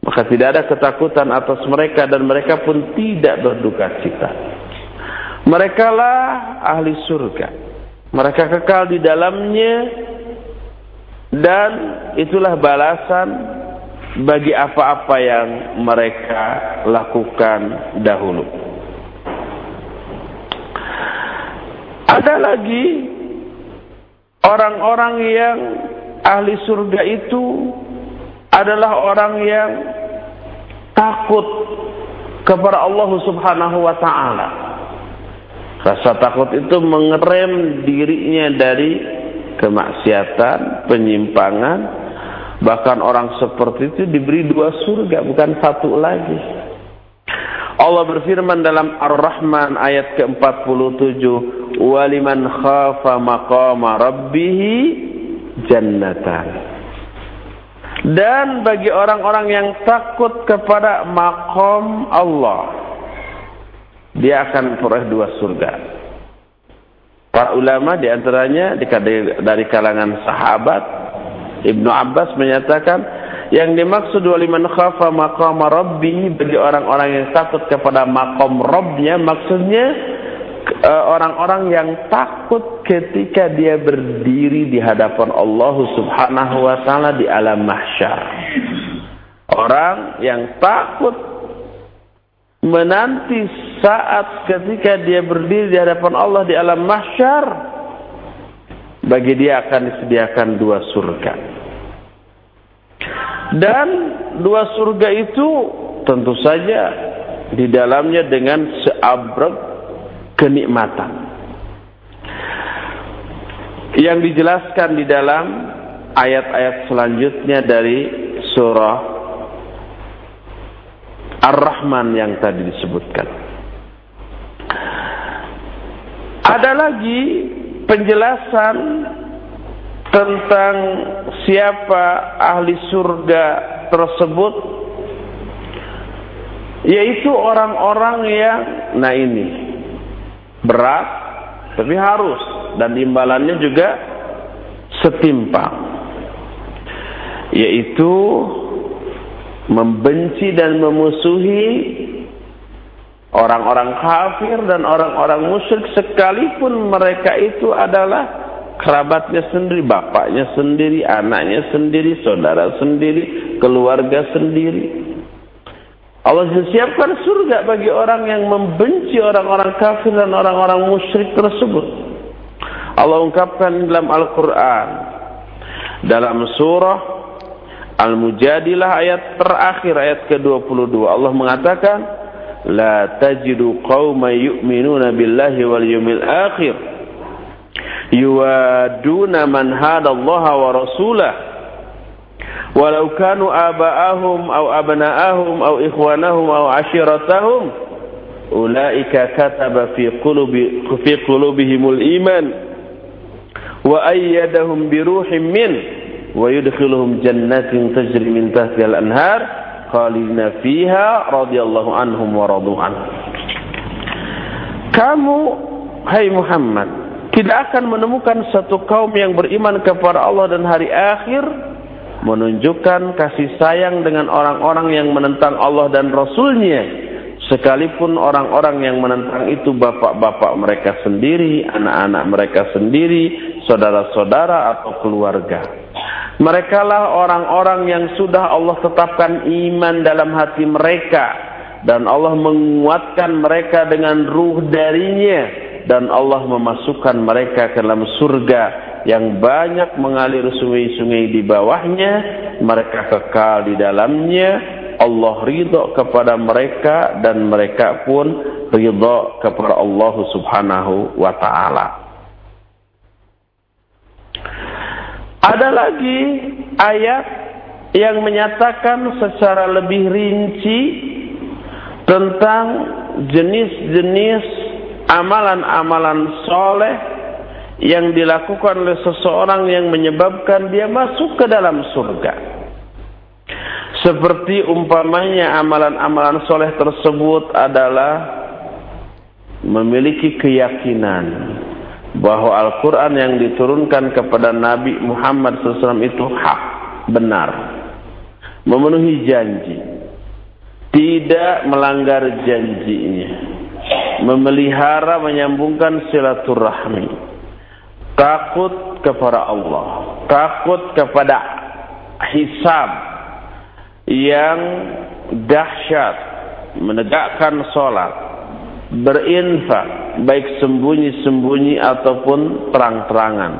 Maka tidak ada ketakutan atas mereka dan mereka pun tidak berduka cita. Mereka lah ahli surga. Mereka kekal di dalamnya dan itulah balasan bagi apa-apa yang mereka lakukan dahulu. Ada lagi orang-orang yang ahli surga itu adalah orang yang takut kepada Allah Subhanahu wa taala. Rasa takut itu mengerem dirinya dari kemaksiatan, penyimpangan, bahkan orang seperti itu diberi dua surga, bukan satu lagi. Allah berfirman dalam Ar-Rahman ayat ke-47, "Waliman khafa maqama rabbih jannatan." Dan bagi orang-orang yang takut kepada makom Allah, dia akan peroleh dua surga. Para ulama di antaranya dari kalangan sahabat Ibnu Abbas menyatakan yang dimaksud waliman khafa maqama rabbi bagi orang-orang yang takut kepada makom Rabbnya maksudnya eh, orang-orang yang takut ketika dia berdiri di hadapan Allah Subhanahu wa taala di alam mahsyar. Orang yang takut menanti saat ketika dia berdiri di hadapan Allah di alam mahsyar bagi dia akan disediakan dua surga. Dan dua surga itu tentu saja di dalamnya dengan seabrek kenikmatan. Yang dijelaskan di dalam ayat-ayat selanjutnya dari surah Ar-Rahman yang tadi disebutkan. Ada lagi penjelasan tentang siapa ahli surga tersebut yaitu orang-orang yang nah ini berat tapi harus dan imbalannya juga setimpang yaitu membenci dan memusuhi orang-orang kafir dan orang-orang musyrik sekalipun mereka itu adalah kerabatnya sendiri, bapaknya sendiri, anaknya sendiri, saudara sendiri, keluarga sendiri. Allah siapkan surga bagi orang yang membenci orang-orang kafir dan orang-orang musyrik tersebut. Allah ungkapkan dalam Al-Quran. Dalam surah Al-Mujadilah ayat terakhir, ayat ke-22. Allah mengatakan, La tajidu qawma yu'minuna billahi wal yumil akhir. Yuwaduna man hadallaha wa rasulah walau kanu aba'ahum aw abna'ahum aw ikhwanahum aw ashiratahum ulaika kataba fi qulubi fi qulubihimul iman wa ayyadahum bi ruhin min wa yudkhiluhum jannatin tajri min tahtiha al-anhar khalidina fiha radhiyallahu anhum wa radu kamu hai Muhammad tidak akan menemukan satu kaum yang beriman kepada Allah dan hari akhir menunjukkan kasih sayang dengan orang-orang yang menentang Allah dan Rasulnya sekalipun orang-orang yang menentang itu bapak-bapak mereka sendiri, anak-anak mereka sendiri, saudara-saudara atau keluarga. Mereka lah orang-orang yang sudah Allah tetapkan iman dalam hati mereka. Dan Allah menguatkan mereka dengan ruh darinya. Dan Allah memasukkan mereka ke dalam surga yang banyak mengalir sungai-sungai di bawahnya, mereka kekal di dalamnya, Allah ridho kepada mereka dan mereka pun ridho kepada Allah Subhanahu wa taala. Ada lagi ayat yang menyatakan secara lebih rinci tentang jenis-jenis amalan-amalan soleh yang dilakukan oleh seseorang yang menyebabkan dia masuk ke dalam surga. Seperti umpamanya amalan-amalan soleh tersebut adalah memiliki keyakinan bahwa Al-Quran yang diturunkan kepada Nabi Muhammad SAW itu hak, benar, memenuhi janji, tidak melanggar janjinya, memelihara menyambungkan silaturahmi, takut kepada Allah, takut kepada hisab yang dahsyat, menegakkan sholat, berinfak, baik sembunyi-sembunyi ataupun terang-terangan,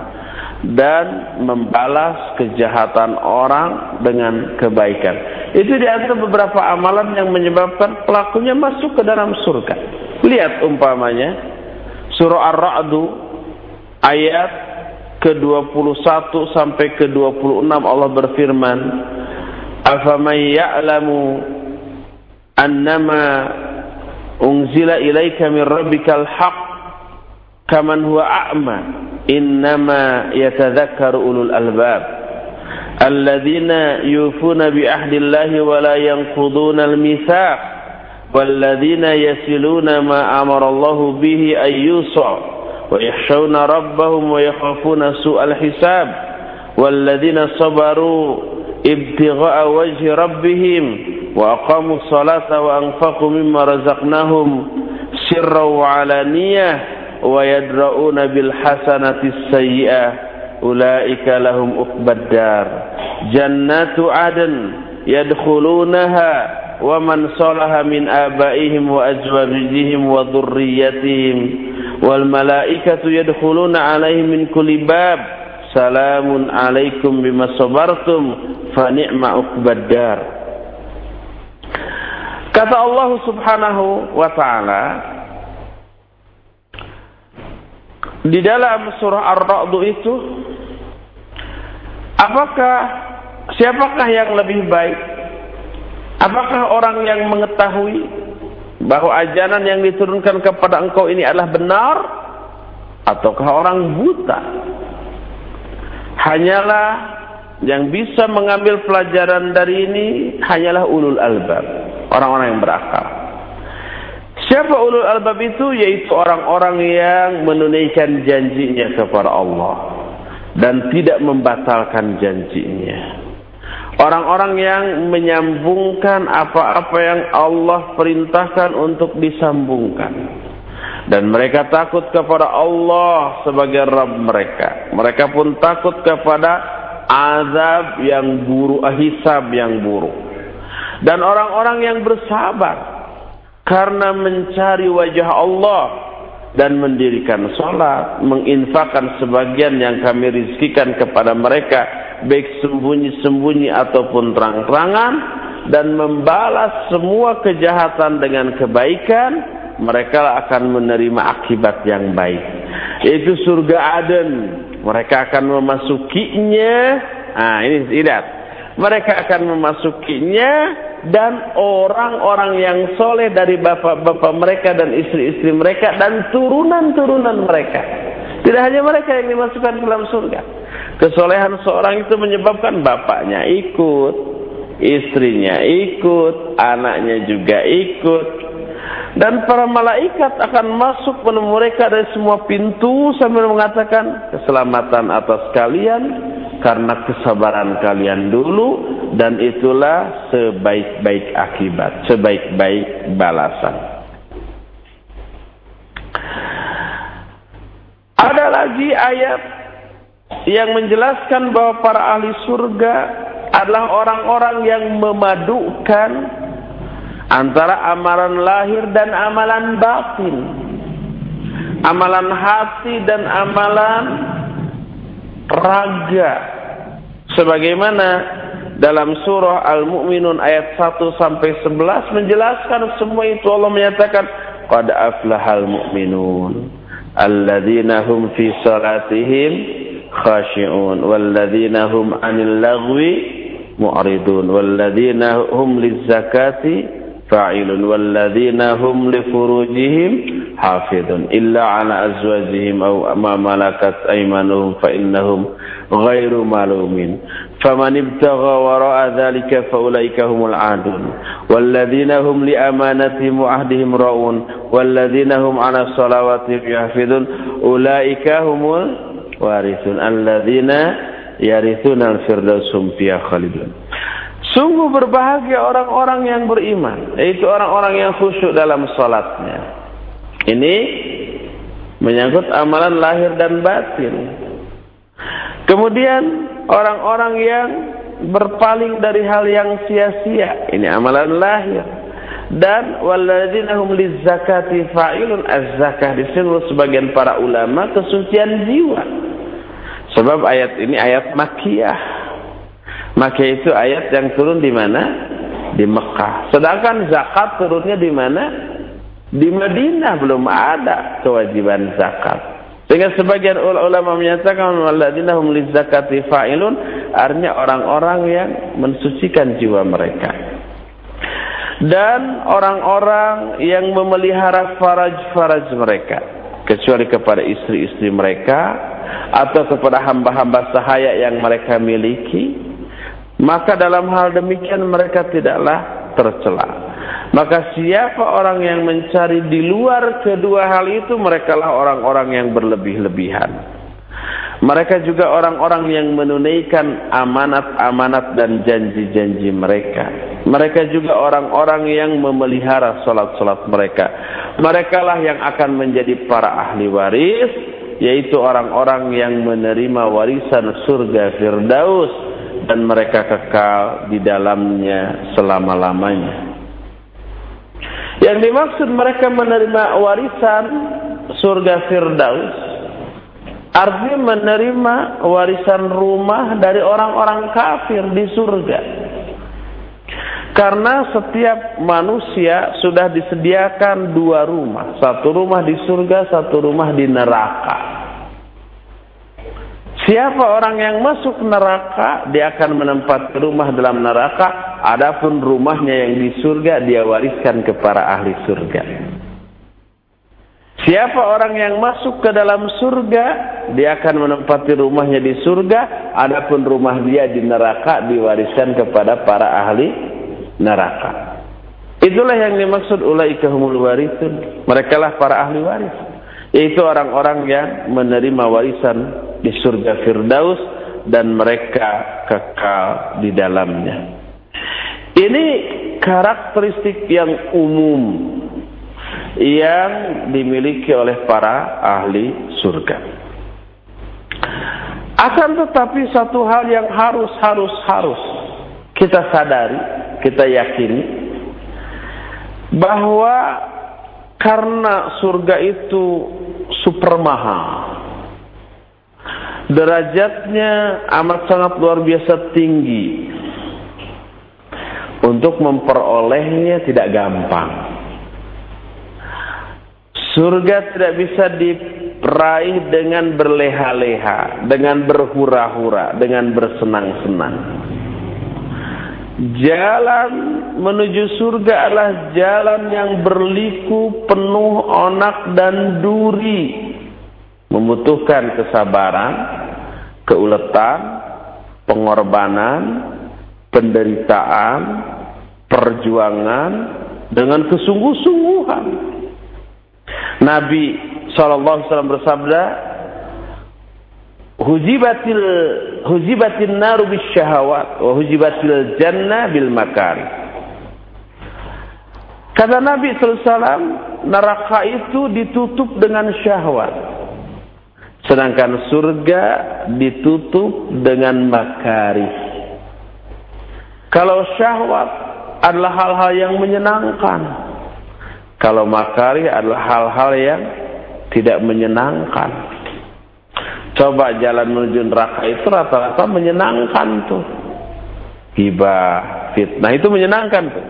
dan membalas kejahatan orang dengan kebaikan. Itu di antara beberapa amalan yang menyebabkan pelakunya masuk ke dalam surga. Lihat umpamanya, surah Ar-Ra'du ayat ke-21 sampai ke-26 Allah berfirman afaman ya'lamu annama unzila ilaika min rabbikal haqq kaman huwa a'ma innama yatadhakkaru ulul albab alladzina yufuna bi ahdillahi wa la yanquduna al-mitsaq walladzina yasiluna ma amara Allah bihi ayyusa ويخشون ربهم ويخافون سوء الحساب والذين صبروا ابتغاء وجه ربهم وأقاموا الصلاة وأنفقوا مما رزقناهم sirra wa alaniyah wa yadra'una bil hasanati sayyi'ah ulaika lahum uqbad dar jannatu adn yadkhulunaha ومن صلح من آبائهم وأزواجهم وذريتهم والملائكة يدخلون عليهم من كل باب سلام عليكم بما صبرتم فنعم عقبى الدار Kata Allah Subhanahu wa taala di dalam surah Ar-Ra'd itu apakah siapakah yang lebih baik? Apakah orang yang mengetahui bahwa ajaran yang diturunkan kepada engkau ini adalah benar? Ataukah orang buta? Hanyalah yang bisa mengambil pelajaran dari ini hanyalah ulul albab, orang-orang yang berakal. Siapa ulul albab itu? Yaitu orang-orang yang menunaikan janjinya kepada Allah dan tidak membatalkan janjinya. Orang-orang yang menyambungkan apa-apa yang Allah perintahkan untuk disambungkan. Dan mereka takut kepada Allah sebagai Rabb mereka. Mereka pun takut kepada azab yang buruk, hisab yang buruk. Dan orang-orang yang bersabar karena mencari wajah Allah dan mendirikan sholat, menginfakkan sebagian yang kami rizkikan kepada mereka baik sembunyi-sembunyi ataupun terang-terangan dan membalas semua kejahatan dengan kebaikan mereka akan menerima akibat yang baik. Yaitu surga Aden. Mereka akan memasukinya. Nah ini tidak mereka akan memasukinya dan orang-orang yang soleh dari bapak-bapak mereka dan istri-istri mereka dan turunan-turunan mereka tidak hanya mereka yang dimasukkan ke dalam surga Kesolehan seorang itu menyebabkan bapaknya ikut, istrinya ikut, anaknya juga ikut. Dan para malaikat akan masuk menemui mereka dari semua pintu sambil mengatakan keselamatan atas kalian karena kesabaran kalian dulu dan itulah sebaik-baik akibat, sebaik-baik balasan. Ada lagi ayat yang menjelaskan bahwa para ahli surga adalah orang-orang yang memadukan antara amalan lahir dan amalan batin. Amalan hati dan amalan raga. Sebagaimana dalam surah Al-Mu'minun ayat 1 sampai 11 menjelaskan semua itu Allah menyatakan qad aflahal mu'minun alladzina hum fi salatihim خاشعون والذين هم عن اللغو معرضون والذين هم للزكاة فاعلون والذين هم لفروجهم حافظون إلا على أزواجهم أو ما ملكت أيمانهم فإنهم فمن ابتغى وراء ذلك فأولئك هم العادون والذين هم لأمانتهم وعهدهم رؤون والذين هم على صلواتهم يحفظون أولئك هم الوارثون الذين يرثون الفردوس هم فيها خالدون Sungguh berbahagia orang-orang yang beriman, yaitu orang-orang yang khusyuk dalam sholatnya. Ini menyangkut amalan lahir dan batin. Kemudian orang-orang yang berpaling dari hal yang sia-sia, ini amalan lahir. Dan walladzina hum lizakati fa'ilun az-zakah disebut sebagian para ulama kesucian jiwa. Sebab ayat ini ayat Makkiyah. Makkiyah itu ayat yang turun di mana? Di Mekah. Sedangkan zakat turunnya di mana? Di Madinah belum ada kewajiban zakat. Sehingga sebagian ulama menyatakan walladzina hum lizakati fa'ilun artinya orang-orang yang mensucikan jiwa mereka. Dan orang-orang yang memelihara faraj-faraj mereka kecuali kepada istri-istri mereka atau kepada hamba-hamba sahaya yang mereka miliki maka dalam hal demikian mereka tidaklah tercela maka siapa orang yang mencari di luar kedua hal itu mereka lah orang-orang yang berlebih-lebihan mereka juga orang-orang yang menunaikan amanat-amanat dan janji-janji mereka. Mereka juga orang-orang yang memelihara solat-solat mereka. Mereka lah yang akan menjadi para ahli waris, yaitu orang-orang yang menerima warisan surga Firdaus dan mereka kekal di dalamnya selama-lamanya. Yang dimaksud mereka menerima warisan surga Firdaus artinya menerima warisan rumah dari orang-orang kafir di surga. Karena setiap manusia sudah disediakan dua rumah. Satu rumah di surga, satu rumah di neraka. Siapa orang yang masuk neraka, dia akan menempati rumah dalam neraka. Adapun rumahnya yang di surga, dia wariskan kepada ahli surga. Siapa orang yang masuk ke dalam surga, dia akan menempati rumahnya di surga. Adapun rumah dia di neraka diwariskan kepada para ahli neraka. Itulah yang dimaksud ulaika humul warithun. Mereka lah para ahli waris. Yaitu orang-orang yang menerima warisan di surga Firdaus dan mereka kekal di dalamnya. Ini karakteristik yang umum yang dimiliki oleh para ahli surga. Akan tetapi satu hal yang harus harus harus kita sadari kita yakini bahwa karena surga itu super mahal. Derajatnya amat sangat luar biasa tinggi. Untuk memperolehnya tidak gampang. Surga tidak bisa diraih dengan berleha-leha, dengan berhura-hura, dengan bersenang-senang. Jalan menuju surga adalah jalan yang berliku penuh onak dan duri. Membutuhkan kesabaran, keuletan, pengorbanan, penderitaan, perjuangan dengan kesungguh-sungguhan. Nabi SAW bersabda, hujibatil hujibatin naru bis syahawat wa hujibatil jannah bil makari kata Nabi SAW neraka itu ditutup dengan syahwat sedangkan surga ditutup dengan makari kalau syahwat adalah hal-hal yang menyenangkan kalau makari adalah hal-hal yang tidak menyenangkan Coba jalan menuju neraka itu rata-rata menyenangkan tuh. Hibah, fitnah itu menyenangkan tuh.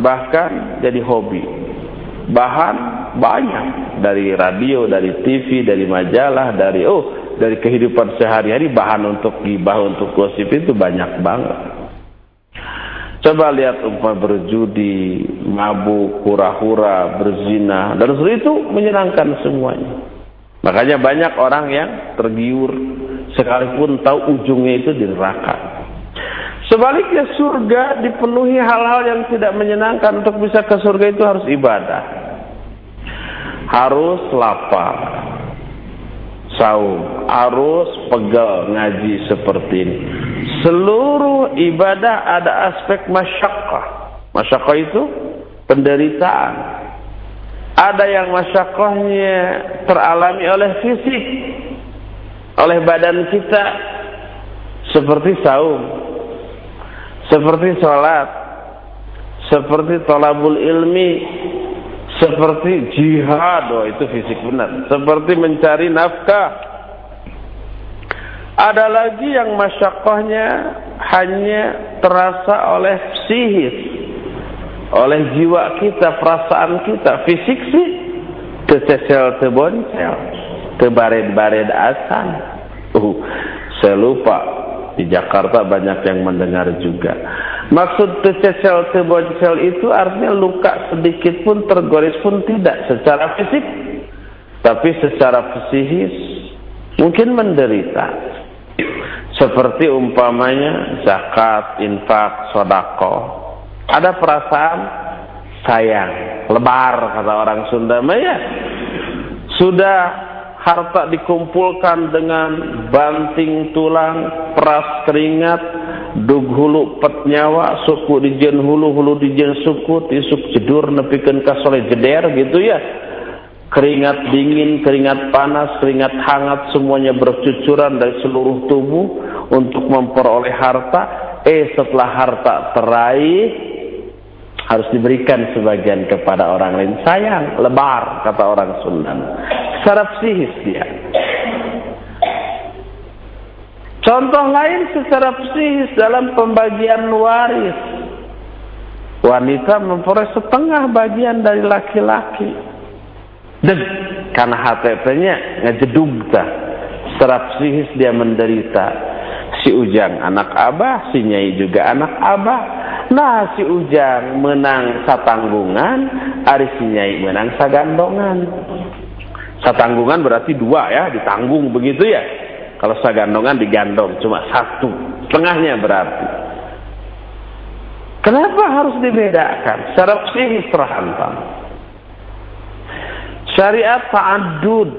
Bahkan jadi hobi. Bahan banyak dari radio, dari TV, dari majalah, dari oh, dari kehidupan sehari-hari bahan untuk gibah, untuk gosip itu banyak banget. Coba lihat umpah berjudi, mabuk, hura-hura, berzina, dan seluruh itu menyenangkan semuanya. Makanya banyak orang yang tergiur sekalipun tahu ujungnya itu di neraka. Sebaliknya surga dipenuhi hal-hal yang tidak menyenangkan untuk bisa ke surga itu harus ibadah. Harus lapar. Saum, harus pegal ngaji seperti ini. Seluruh ibadah ada aspek masyakkah. Masyakkah itu penderitaan, ada yang masyakohnya teralami oleh fisik, oleh badan kita, seperti saum, seperti sholat, seperti tolabul ilmi, seperti jihad, oh itu fisik benar, seperti mencari nafkah. Ada lagi yang masyakohnya hanya terasa oleh psikis, oleh jiwa kita, perasaan kita, fisik sih tercecel, terboncel, terbared-bared asan. Uh, saya lupa di Jakarta banyak yang mendengar juga. Maksud tercecel, terboncel itu artinya luka sedikit pun tergoris pun tidak secara fisik, tapi secara psikis mungkin menderita. Seperti umpamanya zakat, infak, sodako, ada perasaan sayang, lebar kata orang Sunda ya. Sudah harta dikumpulkan dengan banting tulang, peras keringat, dug hulu pet nyawa suku dijen hulu hulu dijen suku tisuk jedur nepikan kasole jeder gitu ya. Keringat dingin keringat panas keringat hangat semuanya bercucuran dari seluruh tubuh untuk memperoleh harta. Eh setelah harta teraih harus diberikan sebagian kepada orang lain. Sayang lebar kata orang Sunda saraf sihis dia Contoh lain secara psikis dalam pembagian waris. Wanita memperoleh setengah bagian dari laki-laki. Dan karena HTP-nya ngejedug ta. Secara psikis dia menderita. Si Ujang anak abah, si Nyai juga anak abah. Nah si Ujang menang satanggungan, hari si Nyai menang sagandongan. Satanggungan berarti dua ya, ditanggung begitu ya. Kalau sagandongan digandong cuma satu, setengahnya berarti. Kenapa harus dibedakan? Secara psikis terhantam. Syariat ta'adud.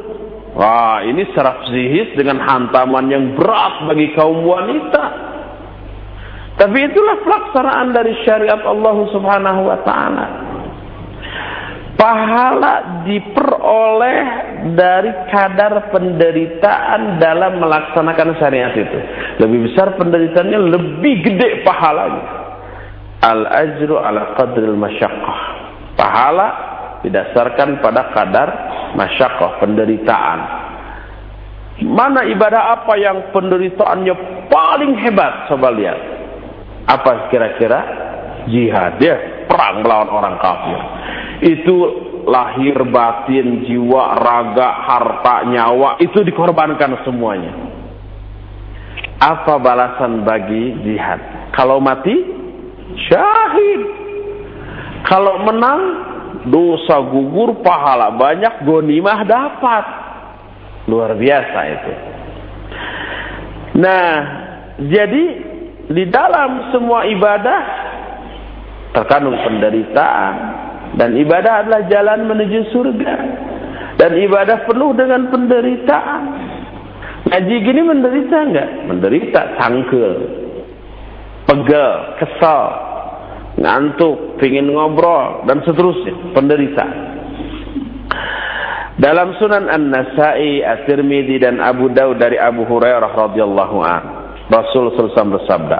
Wah, ini secara psikis dengan hantaman yang berat bagi kaum wanita. Tapi itulah pelaksanaan dari syariat Allah Subhanahu wa taala pahala diperoleh dari kadar penderitaan dalam melaksanakan syariat itu. Lebih besar penderitaannya, lebih gede pahalanya. Al-ajru ala qadril masyaqqah. Pahala didasarkan pada kadar masyaqqah, penderitaan. Mana ibadah apa yang penderitaannya paling hebat? Coba lihat. Apa kira-kira? Jihad. Ya, perang melawan orang kafir itu lahir batin jiwa raga harta nyawa itu dikorbankan semuanya. Apa balasan bagi jihad? Kalau mati syahid. Kalau menang dosa gugur pahala banyak gonimah dapat. Luar biasa itu. Nah jadi di dalam semua ibadah terkandung penderitaan dan ibadah adalah jalan menuju surga. Dan ibadah penuh dengan penderitaan. Ngaji gini menderita enggak? Menderita, sangkul. Pegel, kesal, ngantuk, pingin ngobrol, dan seterusnya. Penderitaan. Dalam Sunan An-Nasai, At-Tirmidzi dan Abu Daud dari Abu Hurairah radhiyallahu an, Rasul sallallahu bersabda,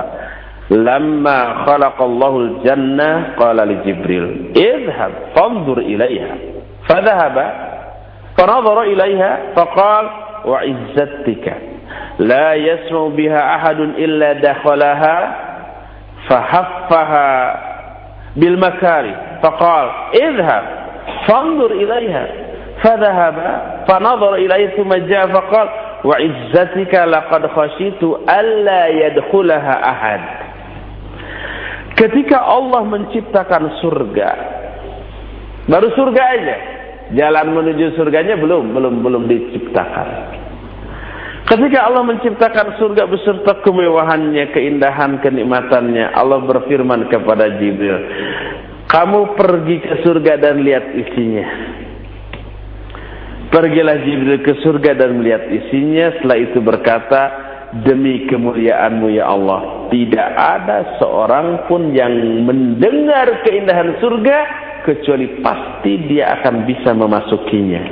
لما خلق الله الجنة قال لجبريل اذهب فانظر إليها. فذهب فنظر إليها فقال وعزتك لا يسمع بها أحد إلا دخلها فحفها بالمكاره. فقال اذهب فانظر إليها. فذهب فنظر إليه ثم جاء فقال وعزتك لقد خشيت ألا يدخلها أحد. Ketika Allah menciptakan surga, baru surga aja, jalan menuju surganya belum, belum, belum diciptakan. Ketika Allah menciptakan surga beserta kemewahannya, keindahan, kenikmatannya, Allah berfirman kepada Jibril, kamu pergi ke surga dan lihat isinya. Pergilah Jibril ke surga dan melihat isinya, setelah itu berkata, demi kemuliaanmu ya Allah. Tidak ada seorang pun yang mendengar keindahan surga kecuali pasti dia akan bisa memasukinya.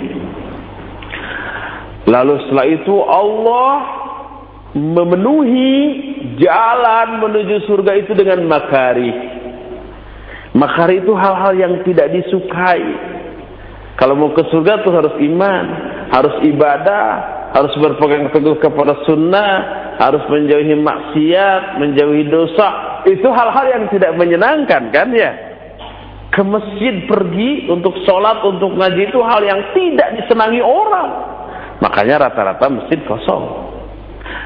Lalu setelah itu Allah memenuhi jalan menuju surga itu dengan makari makari itu hal-hal yang tidak disukai. Kalau mau ke surga tuh harus iman harus ibadah harus berpegang teguh kepada sunnah, harus menjauhi maksiat, menjauhi dosa. Itu hal-hal yang tidak menyenangkan kan ya? Ke masjid pergi untuk sholat, untuk ngaji itu hal yang tidak disenangi orang. Makanya rata-rata masjid kosong.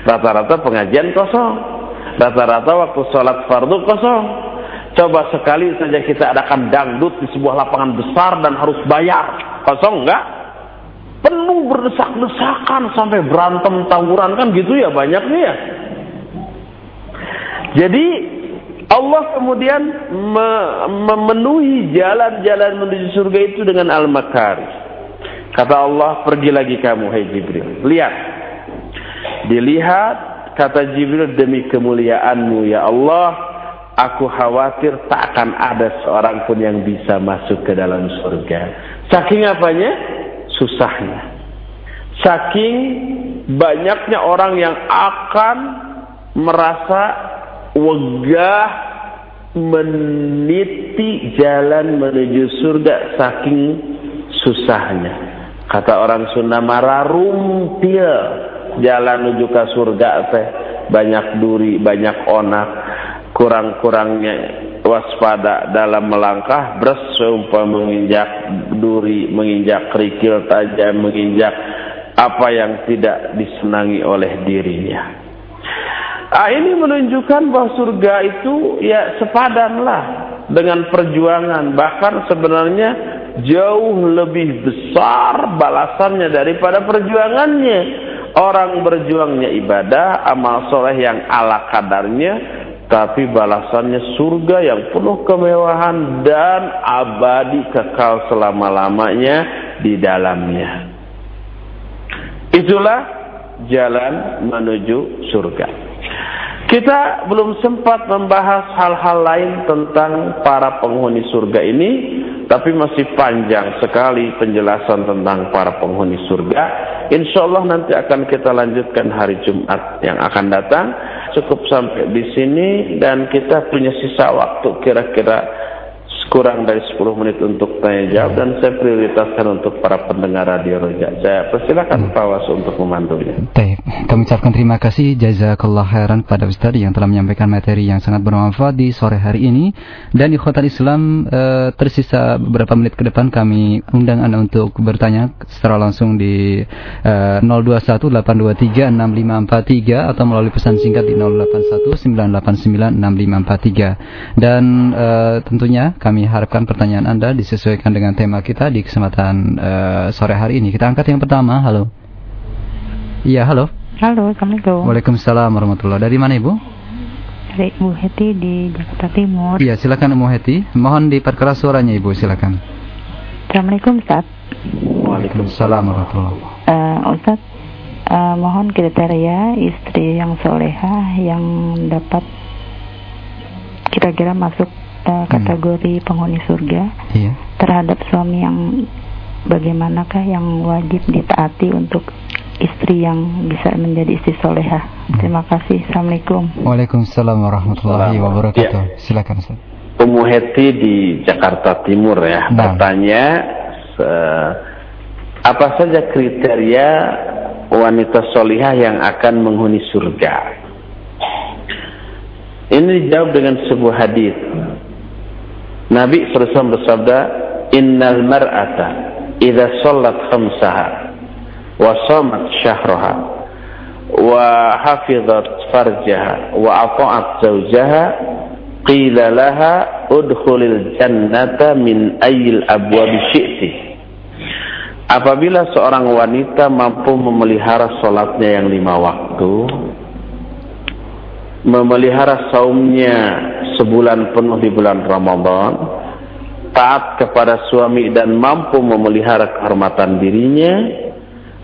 Rata-rata pengajian kosong. Rata-rata waktu sholat fardu kosong. Coba sekali saja kita adakan dangdut di sebuah lapangan besar dan harus bayar. Kosong enggak? Penuh berdesak-desakan sampai berantem tawuran kan gitu ya banyaknya ya. Jadi Allah kemudian me memenuhi jalan-jalan menuju surga itu dengan al-makari. Kata Allah, pergi lagi kamu hai Jibril. Lihat. Dilihat kata Jibril demi kemuliaanmu ya Allah, aku khawatir tak akan ada seorang pun yang bisa masuk ke dalam surga. Saking apanya? Susahnya. Saking banyaknya orang yang akan merasa wegah meniti jalan menuju surga saking susahnya. Kata orang Sunda mararumpil jalan menuju ke surga teh banyak duri, banyak onak, kurang-kurangnya waspada dalam melangkah beres seumpama menginjak duri, menginjak kerikil tajam, menginjak apa yang tidak disenangi oleh dirinya. Ah, ini menunjukkan bahwa surga itu ya sepadanlah dengan perjuangan. Bahkan sebenarnya jauh lebih besar balasannya daripada perjuangannya. Orang berjuangnya ibadah, amal soleh yang ala kadarnya, tapi balasannya surga yang penuh kemewahan dan abadi kekal selama-lamanya di dalamnya. Itulah jalan menuju surga. Kita belum sempat membahas hal-hal lain tentang para penghuni surga ini, tapi masih panjang sekali penjelasan tentang para penghuni surga. Insya Allah nanti akan kita lanjutkan hari Jumat yang akan datang. Cukup sampai di sini dan kita punya sisa waktu kira-kira kurang dari 10 menit untuk tanya jawab dan saya prioritaskan untuk para pendengar radio Roja. Saya persilakan Pak Wasu untuk memandunya. Baik, kami ucapkan terima kasih jazakallah khairan kepada Ustaz yang telah menyampaikan materi yang sangat bermanfaat di sore hari ini dan di Kota Islam e, tersisa beberapa menit ke depan kami undang Anda untuk bertanya secara langsung di e, 0218236543 atau melalui pesan singkat di 0819896543 dan e, tentunya kami kami harapkan pertanyaan Anda disesuaikan dengan tema kita di kesempatan uh, sore hari ini. Kita angkat yang pertama. Halo. Iya, halo. Halo, Assalamualaikum. Waalaikumsalam warahmatullahi Dari mana Ibu? Dari Ibu Heti di Jakarta Timur. Iya, silakan Ibu Heti. Mohon diperkeras suaranya Ibu, silakan. Assalamualaikum, Ustaz. Waalaikumsalam warahmatullahi uh, Ustaz, uh, mohon kriteria istri yang soleha yang dapat kira-kira masuk uh, kategori hmm. penghuni surga iya. terhadap suami yang bagaimanakah yang wajib ditaati untuk istri yang bisa menjadi istri soleha. Hmm. Terima kasih. Assalamualaikum. Waalaikumsalam warahmatullahi wabarakatuh. Ya. Silakan Ustaz. Umu Heti di Jakarta Timur ya. Nah. Bertanya apa saja kriteria wanita solihah yang akan menghuni surga? Ini dijawab dengan sebuah hadis Nabi SAW bersabda, Innal mar'ata idha sallat khamsaha wa samat syahraha wa hafizat farjaha wa ata'at zawjaha qila laha udkhulil jannata min ayil abwabi syi'ti. Apabila seorang wanita mampu memelihara solatnya yang lima waktu memelihara saumnya sebulan penuh di bulan Ramadan, taat kepada suami dan mampu memelihara kehormatan dirinya,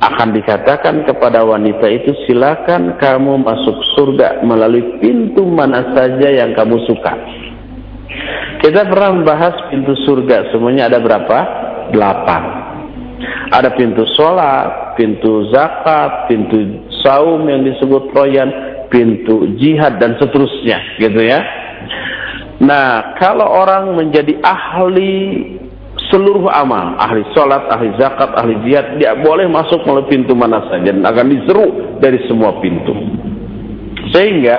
akan dikatakan kepada wanita itu silakan kamu masuk surga melalui pintu mana saja yang kamu suka. Kita pernah membahas pintu surga, semuanya ada berapa? Delapan. Ada pintu sholat, pintu zakat, pintu saum yang disebut royan, pintu jihad dan seterusnya, gitu ya. Nah, kalau orang menjadi ahli seluruh amal, ahli sholat, ahli zakat, ahli jihad, dia boleh masuk melalui pintu mana saja dan akan diseru dari semua pintu. Sehingga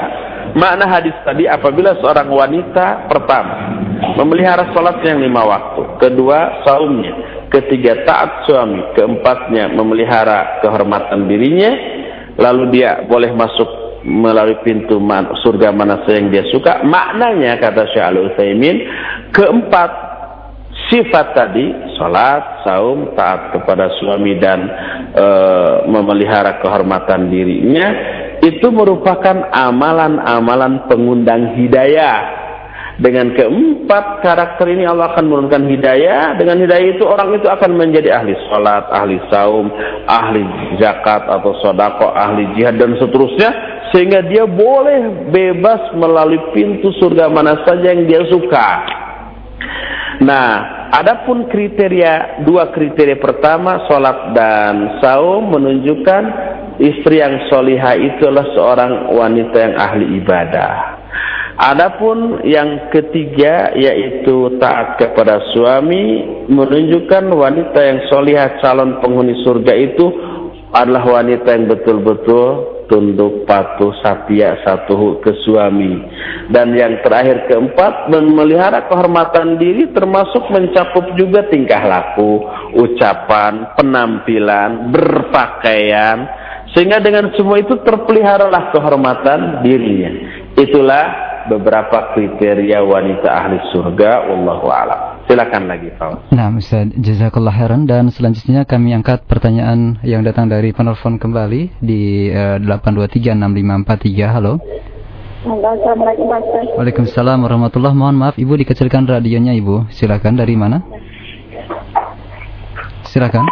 makna hadis tadi apabila seorang wanita pertama memelihara sholat yang lima waktu, kedua saumnya, ketiga taat suami, keempatnya memelihara kehormatan dirinya, lalu dia boleh masuk melalui pintu surga mana saja yang dia suka. Maknanya kata Syekh Al-Utsaimin, keempat sifat tadi salat, saum, taat kepada suami dan e, memelihara kehormatan dirinya itu merupakan amalan-amalan pengundang hidayah. Dengan keempat karakter ini Allah akan menurunkan hidayah. Dengan hidayah itu orang itu akan menjadi ahli salat, ahli saum, ahli zakat atau sodako, ahli jihad dan seterusnya sehingga dia boleh bebas melalui pintu surga mana saja yang dia suka. Nah, adapun kriteria dua kriteria pertama salat dan saum menunjukkan istri yang solihah itu adalah seorang wanita yang ahli ibadah. Adapun yang ketiga yaitu taat kepada suami menunjukkan wanita yang solihah calon penghuni surga itu adalah wanita yang betul-betul tunduk patuh setia satu ke suami. Dan yang terakhir keempat memelihara kehormatan diri termasuk mencakup juga tingkah laku ucapan penampilan berpakaian. Sehingga dengan semua itu terpeliharalah kehormatan dirinya. Itulah beberapa kriteria wanita ahli surga wallahu alam. Silakan lagi Pak. Nah, Ustaz, jazakallah khairan dan selanjutnya kami angkat pertanyaan yang datang dari penelpon kembali di uh, 8236543. Halo. Assalamualaikum Waalaikumsalam warahmatullahi Mohon maaf Ibu dikecilkan radionya Ibu. Silakan dari mana? Silakan.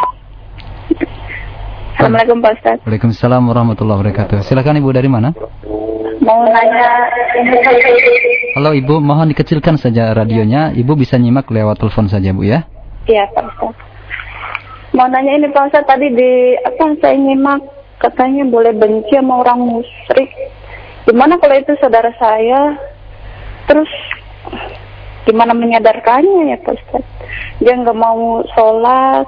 Assalamualaikum Pak Ustaz. Waalaikumsalam warahmatullahi wabarakatuh. Silakan Ibu dari mana? Mau nanya Halo Ibu, mohon dikecilkan saja radionya. Ibu bisa nyimak lewat telepon saja Bu ya. Iya Pak Ustaz. Mau nanya ini Pak Ustaz tadi di apa saya nyimak katanya boleh benci sama orang musyrik. Gimana kalau itu saudara saya? Terus gimana menyadarkannya ya Pak Ustaz? Dia nggak mau sholat,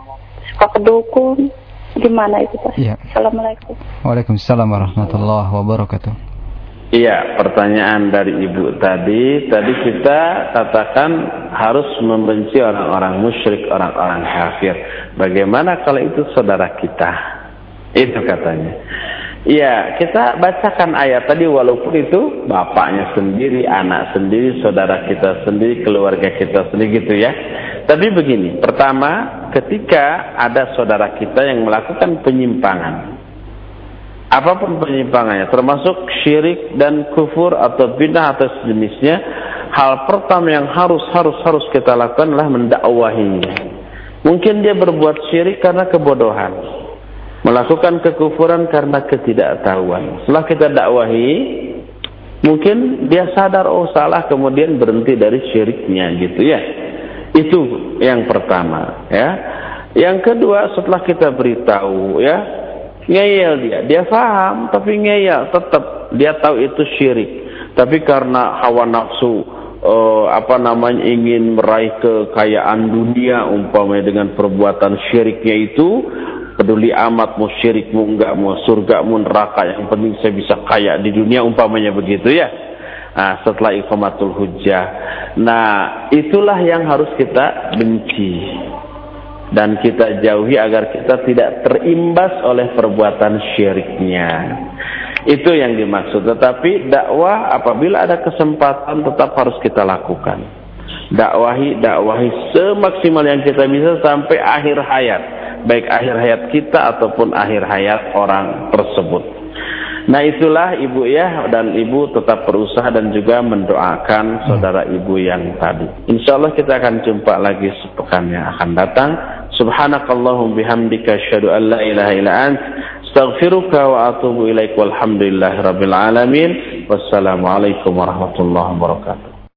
suka kedukun. Gimana itu Pak? Iya. Assalamualaikum. Waalaikumsalam warahmatullahi wabarakatuh. Iya, pertanyaan dari Ibu tadi, tadi kita katakan harus membenci orang-orang musyrik, orang-orang kafir. Bagaimana kalau itu saudara kita? Itu katanya. Iya, kita bacakan ayat tadi walaupun itu bapaknya sendiri, anak sendiri, saudara kita sendiri, keluarga kita sendiri gitu ya. Tapi begini, pertama ketika ada saudara kita yang melakukan penyimpangan, apa pun penyimpangannya termasuk syirik dan kufur atau bidah atau sejenisnya hal pertama yang harus harus harus kita lakukan adalah mendakwahinya. Mungkin dia berbuat syirik karena kebodohan melakukan kekufuran karena ketidaktahuan. Setelah kita dakwahi mungkin dia sadar oh salah kemudian berhenti dari syiriknya gitu ya. Itu yang pertama ya. Yang kedua setelah kita beritahu ya ngeyel dia. Dia paham tapi ngeyel. Tetap dia tahu itu syirik. Tapi karena hawa nafsu uh, apa namanya ingin meraih kekayaan dunia umpamanya dengan perbuatan syiriknya itu peduli amat mau syirik mau enggak mau surga mau neraka yang penting saya bisa kaya di dunia umpamanya begitu ya. Nah, setelah ikhmatul hujjah. Nah itulah yang harus kita benci dan kita jauhi agar kita tidak terimbas oleh perbuatan syiriknya. Itu yang dimaksud. Tetapi dakwah apabila ada kesempatan tetap harus kita lakukan. Dakwahi, dakwahi semaksimal yang kita bisa sampai akhir hayat. Baik akhir hayat kita ataupun akhir hayat orang tersebut. Nah itulah ibu ya dan ibu tetap berusaha dan juga mendoakan saudara ibu yang tadi. Insya Allah kita akan jumpa lagi sepekan yang akan datang. Subhanakallahum bihamdika asyhadu an la ilaha illa ant astaghfiruka wa atubu ilaik walhamdulillahi rabbil alamin. Wassalamualaikum warahmatullahi wabarakatuh.